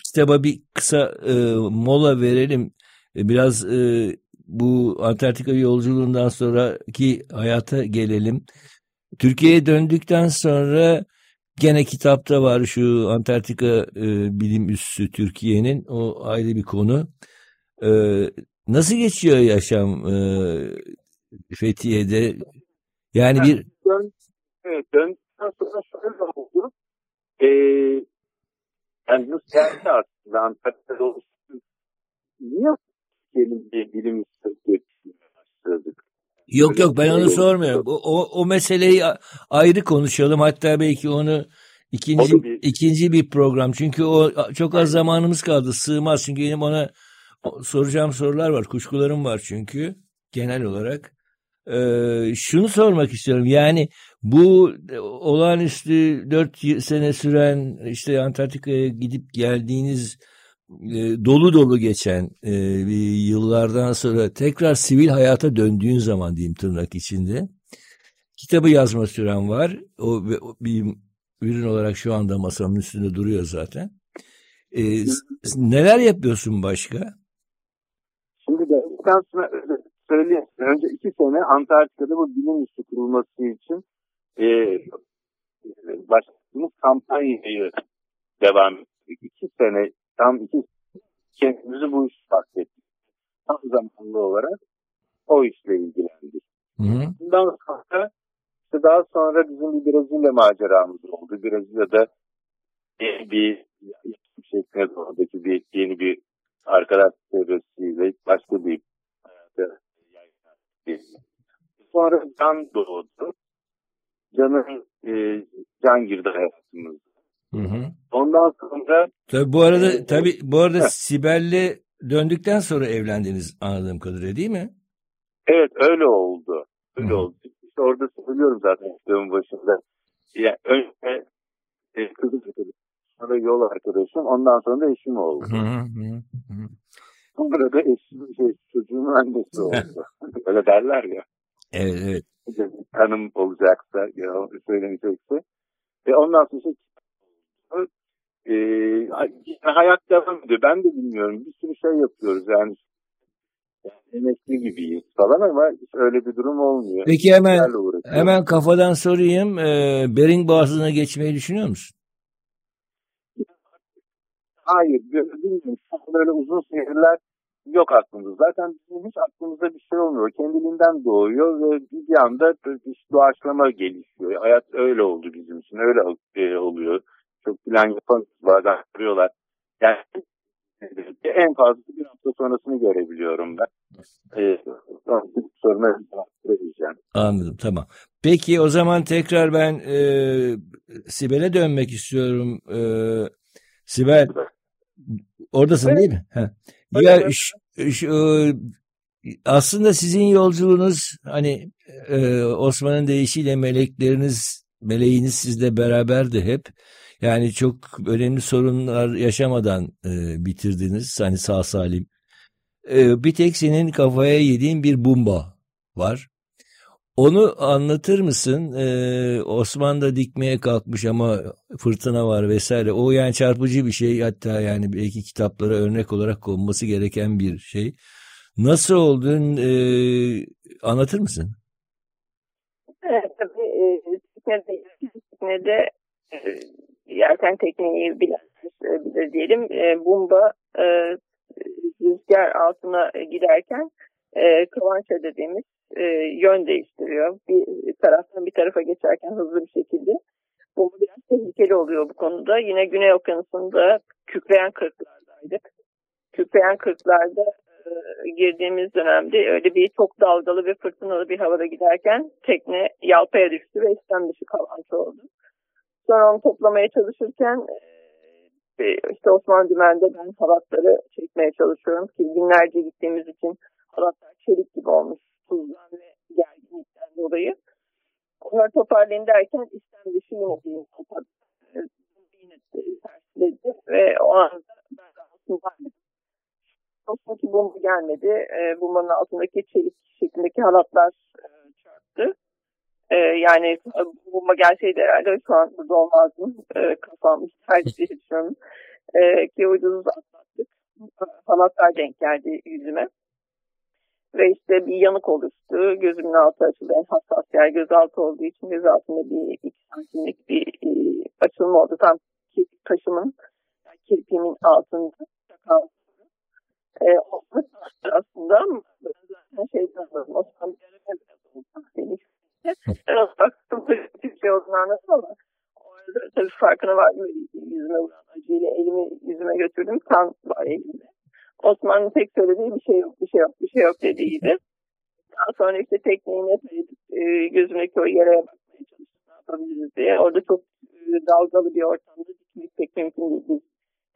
kitaba bir kısa e, mola verelim. E, Biraz e, bu Antarktika yolculuğundan sonraki hayata gelelim. Türkiye'ye döndükten sonra gene kitapta var şu Antarktika e, bilim üssü Türkiye'nin o ayrı bir konu. E, nasıl geçiyor yaşam e, Fethiye'de? Yani bir Dön, evet, döndükten sonra şöyle oldu. Ee, yani bu siyasi aslında Antalya'da oluştu. Niye Türkiye'nin bir bilim üstü başladık? Yok yok ben onu sormuyorum. O, o, o meseleyi ayrı konuşalım. Hatta belki onu ikinci O da bir- ikinci bir program. Çünkü o çok az zamanımız kaldı. Sığmaz. Çünkü benim ona soracağım sorular var. Kuşkularım var çünkü genel olarak. Ee, şunu sormak istiyorum. Yani bu olağanüstü dört sene süren işte Antarktika'ya gidip geldiğiniz e, dolu dolu geçen e, yıllardan sonra tekrar sivil hayata döndüğün zaman diyeyim tırnak içinde kitabı yazma süren var. O bir ürün olarak şu anda masamın üstünde duruyor zaten. E, neler yapıyorsun başka? Şimdi de sonra söyleyeyim. Önce iki sene Antarktika'da bu bilim üssü kurulması için e, başladığımız kampanyayı devam ettik. İki sene, tam iki kendimizi bu iş fark ettik. Tam zamanlı olarak o işle ilgilendik. Hı hı. Bundan sonra işte daha sonra bizim bir Brezilya maceramız oldu. Brezilya'da yeni bir şeklinde oradaki bir yeni bir arkadaş çevresiyle başka bir Sonra Can doğdu. Can'ın e, Can girdi hayatımıza. Hı hı. Ondan sonra tabii bu arada e, tabii bu arada Sibel'le döndükten sonra evlendiniz anladığım kadarıyla değil mi? Evet öyle oldu. Öyle hı. oldu. İşte orada söylüyorum zaten kitabın başında. Yani önce e, kız arkadaşım, sonra yol arkadaşım, ondan sonra da eşim oldu. Hı hı hı. Sonra da eşim şey, çocuğumun annesi oldu. Öyle derler ya. Evet evet. Hanım olacaksa ya söylenecekse. Ve ondan sonra şey, e, hayat devam ediyor. Ben de bilmiyorum. Bir sürü şey yapıyoruz yani. emekli gibiyiz falan ama öyle bir durum olmuyor. Peki hemen hemen kafadan sorayım. E, Bering Boğazı'na geçmeyi düşünüyor musun? Hayır, bilmiyorum. Böyle uzun seyirler yok aklımızda. Zaten bizim hiç aklımızda bir şey olmuyor. Kendiliğinden doğuyor ve bir anda doğaçlama gelişiyor. Hayat öyle oldu bizim için. Öyle e, oluyor. Çok plan yapan bazen arıyorlar. Yani en fazla bir hafta sonrasını görebiliyorum ben. Ee, soruna vereceğim. Anladım tamam. Peki o zaman tekrar ben e, Sibel'e dönmek istiyorum. E, Sibel oradasın evet. değil mi? Ha. Ya şu, şu, aslında sizin yolculuğunuz hani e, Osman'ın deyişiyle melekleriniz, meleğiniz sizle beraberdi hep. Yani çok önemli sorunlar yaşamadan e, bitirdiniz hani sağ salim. E, bir tek senin kafaya yediğin bir bomba var. Onu anlatır mısın? Ee, Osman da dikmeye kalkmış ama fırtına var vesaire. O yani çarpıcı bir şey. Hatta yani belki kitaplara örnek olarak konması gereken bir şey. Nasıl oldun? E, anlatır mısın? Evet tabii. E, teknede, teknede e, yelken tekniği bilen e, bilir diyelim. E, Bumba e, rüzgar altına giderken e, kıvança dediğimiz e, yön değiştiriyor. Bir taraftan bir tarafa geçerken hızlı bir şekilde. Bu biraz tehlikeli oluyor bu konuda. Yine Güney Okyanusu'nda kükreyen kırklardaydık. Kükreyen kırklarda e, girdiğimiz dönemde öyle bir çok dalgalı ve fırtınalı bir havada giderken tekne yalpaya düştü ve istem dışı kalançı oldu. Sonra onu toplamaya çalışırken e, işte Osman Dümen'de ben halatları çekmeye çalışıyorum ki günlerce gittiğimiz için halatlar çelik gibi olmuş tuzdan ve gerginlikten dolayı. Onları toparlayın derken istem dışı yine bir kapattı. Yine tersledi ve o anda ben rahatsızlandım. Olsun ki bomba gelmedi. E, bombanın altındaki çelik şeklindeki halatlar e. E, yani bomba gelseydi herhalde şu an burada olmazdım. E, kafam tercih ediyorum. E, ki ucuz atlattık. Halatlar denk geldi yüzüme. Ve işte bir yanık oluştu. Gözümün altı açıldı. En hassas yer gözaltı olduğu için göz altında bir iki santimlik bir e, açılma oldu. Tam taşımın yani kirpiğimin altında. Sakal. E, aslında zaten şeyden anladım. Osman ben o baktım şey olduğunu anladım ama orada tabii farkına vardım. Yüzüme vuran acıyla elimi yüzüme götürdüm. Kan var elimde. Osman'ın tek söylediği bir şey yok, bir şey yok, bir şey yok dediğiydi. Daha sonra işte tekneyi net e, gözümdeki o yere bakmaya çalıştım ne yapabiliriz diye. Orada çok e, dalgalı bir ortamda dikmek pek mümkün değil. Biz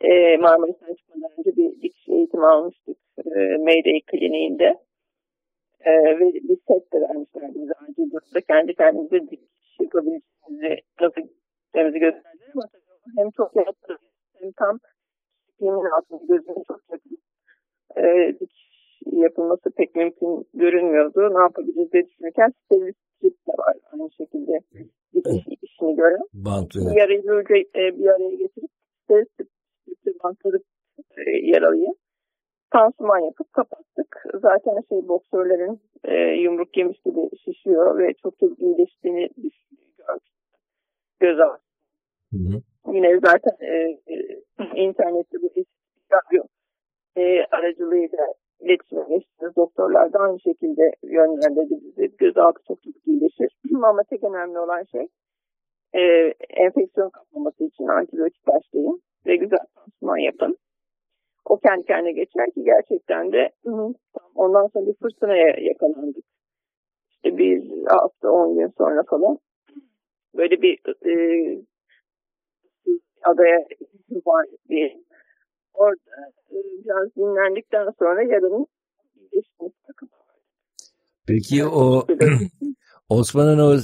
e, Marmaris'ten çıkmadan önce bir dikiş eğitimi almıştık e, Mayday kliniğinde. E, ve bir set de vermişlerdi bize acil durumda. Kendi kendimize dikiş yapabileceğimizi nasıl gideceğimizi gösterdiler ama hem çok yakın hem tam filmin altında gözüme çok yakın. E, dikiş yapılması pek mümkün görünmüyordu. Ne yapabiliriz diye düşünürken strip de var aynı şekilde dikiş işini gören. Bant evet. Bir e, bir araya getirip stripte bantladık e, yaralıyı. Pansuman yapıp kapattık. Zaten şey boksörlerin e, yumruk yemiş gibi şişiyor ve çok çok iyileştiğini gördük. Göz hı. Yine zaten e, e, internette bu radyo e, aracılığıyla iletişime geçtiğiniz doktorlar da aynı şekilde yönlendirdi bizi. Gözaltı çok çok iyileşir. Ama tek önemli olan şey e, enfeksiyon kapmaması için antibiyotik başlayın ve güzel pansuman yapın. O kendi kendine geçer ki gerçekten de hı ondan sonra bir fırtınaya yakalandık. İşte bir hafta on gün sonra falan. Böyle bir e, adaya var bir orada e, biraz dinlendikten sonra iyileştiğini farkına Peki o Osman'ın o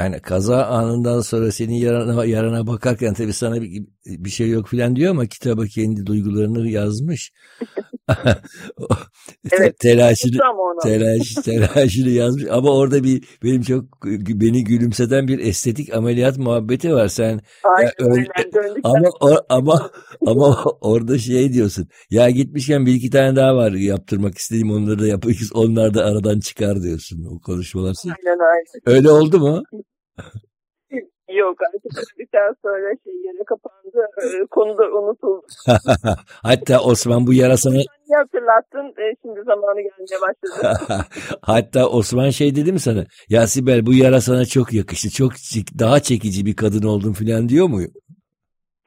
yani kaza anından sonra senin yarana, yarana bakarken tabii sana bir, bir şey yok filan diyor ama kitaba kendi duygularını yazmış. Evet. Telaşını, telaş, telaşını yazmış ama orada bir benim çok beni gülümseden bir estetik ameliyat muhabbeti var. Sen Aynen Ya öyle- ama o- ama ama orada şey diyorsun. Ya gitmişken bir iki tane daha var yaptırmak istediğim onları da yapayız. Onlar da aradan çıkar diyorsun o konuşmalar. Aynen aynen. Öyle oldu mu? Yok artık öldükten sonra şey yere kapandı. E, konu da unutuldu. Hatta Osman bu yara sana İyi hatırlattın. E, şimdi zamanı gelmeye başladı. Hatta Osman şey dedi mi sana? Ya Sibel bu yara sana çok yakıştı. Çok daha çekici bir kadın oldun filan diyor mu?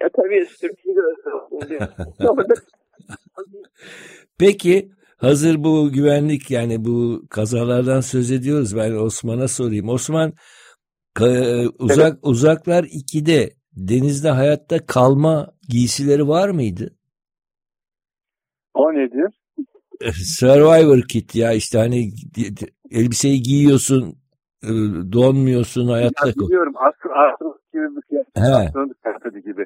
ya tabii gözü olsun diyor. Peki hazır bu güvenlik yani bu kazalardan söz ediyoruz. Ben Osman'a sorayım. Osman ka- uzak uzaklar 2'de denizde hayatta kalma giysileri var mıydı? O nedir? Survivor kit ya işte hani elbiseyi giyiyorsun e, donmuyorsun hayatta Ya biliyorum astro, astro gibi bir kıyafet. Gibi.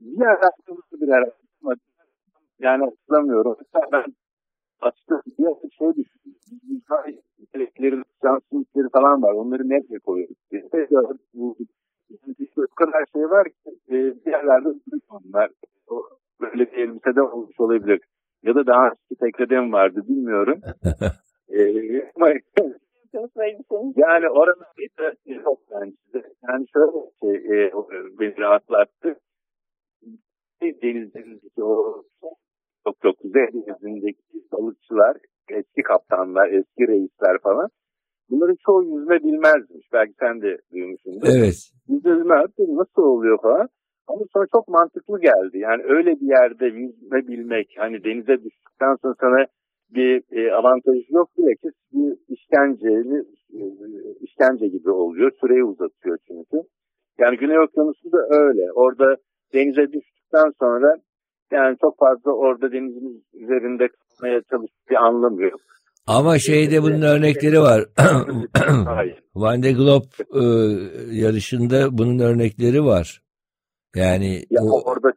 Bir yer aklımda bir yer yani hatırlamıyorum. Ben açtım bir yer şey can simitleri falan var. Onları nereye koyuyoruz? diye. O kadar şey var ki e, bir yerlerde onlar. O, böyle bir elbisede olmuş olabilir. Ya da daha eski tekreden vardı bilmiyorum. e, ama yani oranın bir de yok bence. Yani şöyle bir şey e, beni rahatlattı. Denizdeki o çok çok kuzey denizindeki balıkçılar, eski kaptanlar, eski reisler falan. Bunların çoğu yüzme bilmezmiş. Belki sen de duymuşsundur. Evet. Yüzme Nasıl oluyor falan. Ama sonra çok mantıklı geldi. Yani öyle bir yerde yüzme bilmek, hani denize düştükten sonra sana bir e, avantajı yok bile ki bir işkenceli e, işkence gibi oluyor. Süreyi uzatıyor çünkü. Yani Güney Okyanusu da öyle. Orada denize düştükten sonra yani çok fazla orada denizin üzerinde kalmaya çalışıp bir anlamı yok. Ama şeyde bunun örnekleri var. Van de Globe e, yarışında bunun örnekleri var. Yani Ya o, orada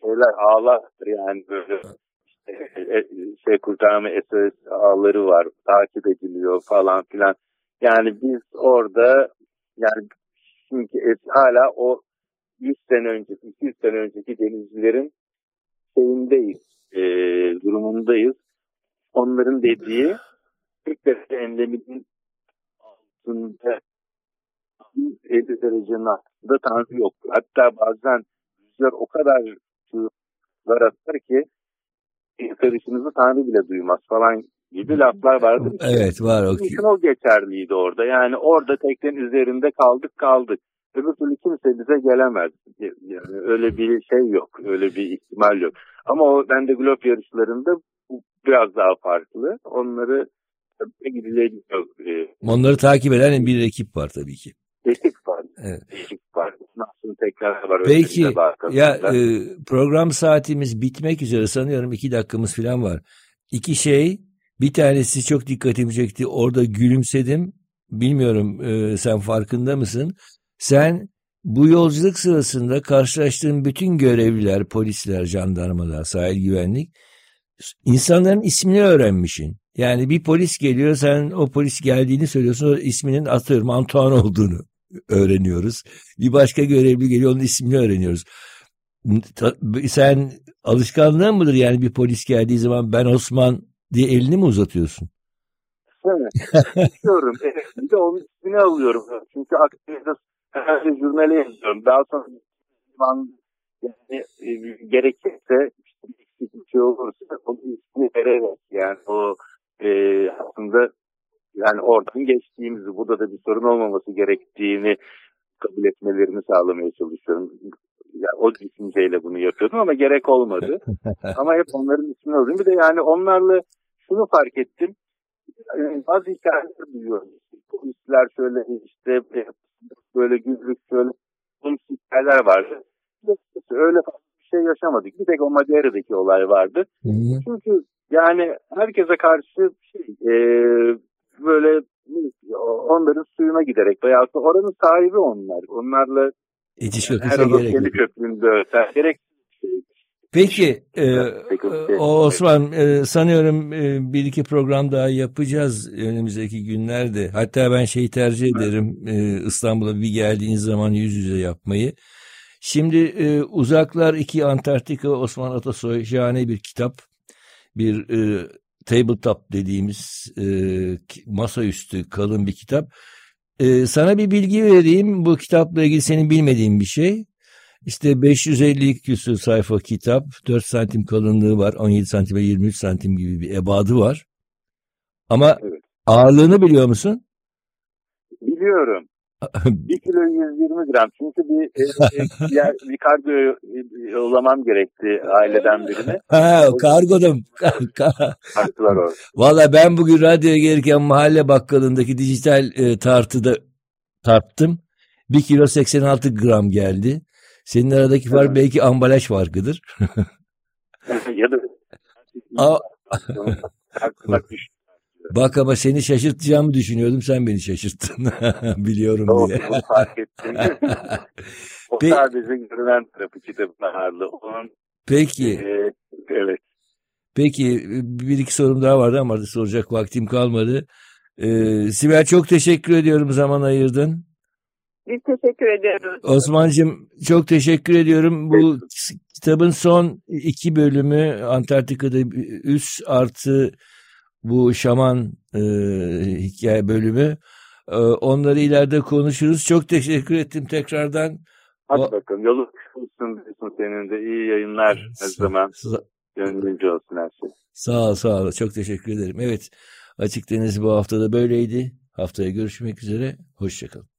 şeyler ağlardır yani böyle işte, e, şey kurtarma SOS ağları var takip ediliyor falan filan. Yani biz orada yani çünkü hala o 100 sene önceki 200 sene önceki denizcilerin şeyindeyiz e, durumundayız. Onların dediği 40 derece endeminin altında 50 derecenin altında tanrı yok. Hatta bazen rüzgar o kadar çığlıklar atar ki karışınızı tanrı bile duymaz falan gibi laflar vardı. evet var o. Bütün o geçerliydi orada. Yani orada teknenin üzerinde kaldık kaldık. Öbür türlü kimse bize gelemez. Yani öyle bir şey yok. Öyle bir ihtimal yok. Ama o bende Globe yarışlarında biraz daha farklı. Onları tabii gidilemiyor. Ee, Onları takip eden bir ekip var tabii ki. ekip var. Evet. Ekip var. Nasıl tekrar var. Peki ya e, program saatimiz bitmek üzere sanıyorum iki dakikamız falan var. İki şey Bir tanesi çok dikkatimi çekti. Orada gülümsedim. Bilmiyorum e, sen farkında mısın? Sen bu yolculuk sırasında karşılaştığın bütün görevliler, polisler, jandarmalar, sahil güvenlik insanların ismini öğrenmişsin. Yani bir polis geliyor sen o polis geldiğini söylüyorsun o isminin atıyorum Antoine olduğunu öğreniyoruz. Bir başka görevli geliyor onun ismini öğreniyoruz. Sen alışkanlığın mıdır yani bir polis geldiği zaman ben Osman diye elini mi uzatıyorsun? Evet. Evet. Bir de onun ismini alıyorum. Çünkü aktivite herhalde jurnale yazıyorum. Daha sonra yani, e, gerekirse işte bir şey olursa onun ismini vererek yani o e, aslında yani oradan geçtiğimizi burada da bir sorun olmaması gerektiğini kabul etmelerini sağlamaya çalışıyorum. Yani o düşünceyle bunu yapıyordum ama gerek olmadı. ama hep onların ismini alıyorum. Bir de yani onlarla şunu fark ettim. Yani bazı hikayeler duyuyorum. Polisler şöyle işte e, böyle güzlük şöyle hikayeler vardı. Öyle bir şey yaşamadık. Bir tek o Madeira'daki olay vardı. Hı. Çünkü yani herkese karşı şey, e, böyle onların suyuna giderek veya oranın sahibi onlar. Onlarla İtiş kakışa gerek yok. köpründe öter. Gerek Peki e, e Osman e, sanıyorum e, bir iki program daha yapacağız önümüzdeki günlerde. Hatta ben şeyi tercih ederim e, İstanbul'a bir geldiğiniz zaman yüz yüze yapmayı. Şimdi e, Uzaklar 2 Antarktika Osman Atasoy şahane bir kitap. Bir e, tabletop dediğimiz e, masaüstü kalın bir kitap. E, sana bir bilgi vereyim. Bu kitapla ilgili senin bilmediğin bir şey. İşte 550 küsur sayfa kitap, 4 santim kalınlığı var, 17 santim ve 23 santim gibi bir ebadı var. Ama evet. ağırlığını biliyor musun? Biliyorum. 1 kilo 120 gram. Çünkü bir, bir, bir kargo yollamam gerekti aileden birine. Ha, kargoda Kartılar orada. Valla ben bugün radyoya gelirken mahalle bakkalındaki dijital e, tartıda tarttım. 1 kilo 86 gram geldi. Senin aradaki fark evet. belki ambalaj farkıdır. ya da Bak ama seni şaşırtacağımı düşünüyordum. Sen beni şaşırttın. Biliyorum Doğru, diye. fark ettim. o Pe- sadece görünen tarafı kitabın ağırlığı. Onun, Peki. E, evet. Peki bir iki sorum daha vardı ama soracak vaktim kalmadı. Ee, Sibel çok teşekkür ediyorum zaman ayırdın. Biz teşekkür ediyoruz. Osman'cığım çok teşekkür ediyorum. Bu kitabın son iki bölümü Antarktika'da üst artı bu şaman e, hikaye bölümü. E, onları ileride konuşuruz. Çok teşekkür ettim tekrardan. Hadi o... bakalım. Yolu olsun senin de. iyi yayınlar her zaman. Gönlünce olsun her şey. Sağ ol sağ ol. Çok teşekkür ederim. Evet Açık Deniz bu haftada böyleydi. Haftaya görüşmek üzere. Hoşçakalın.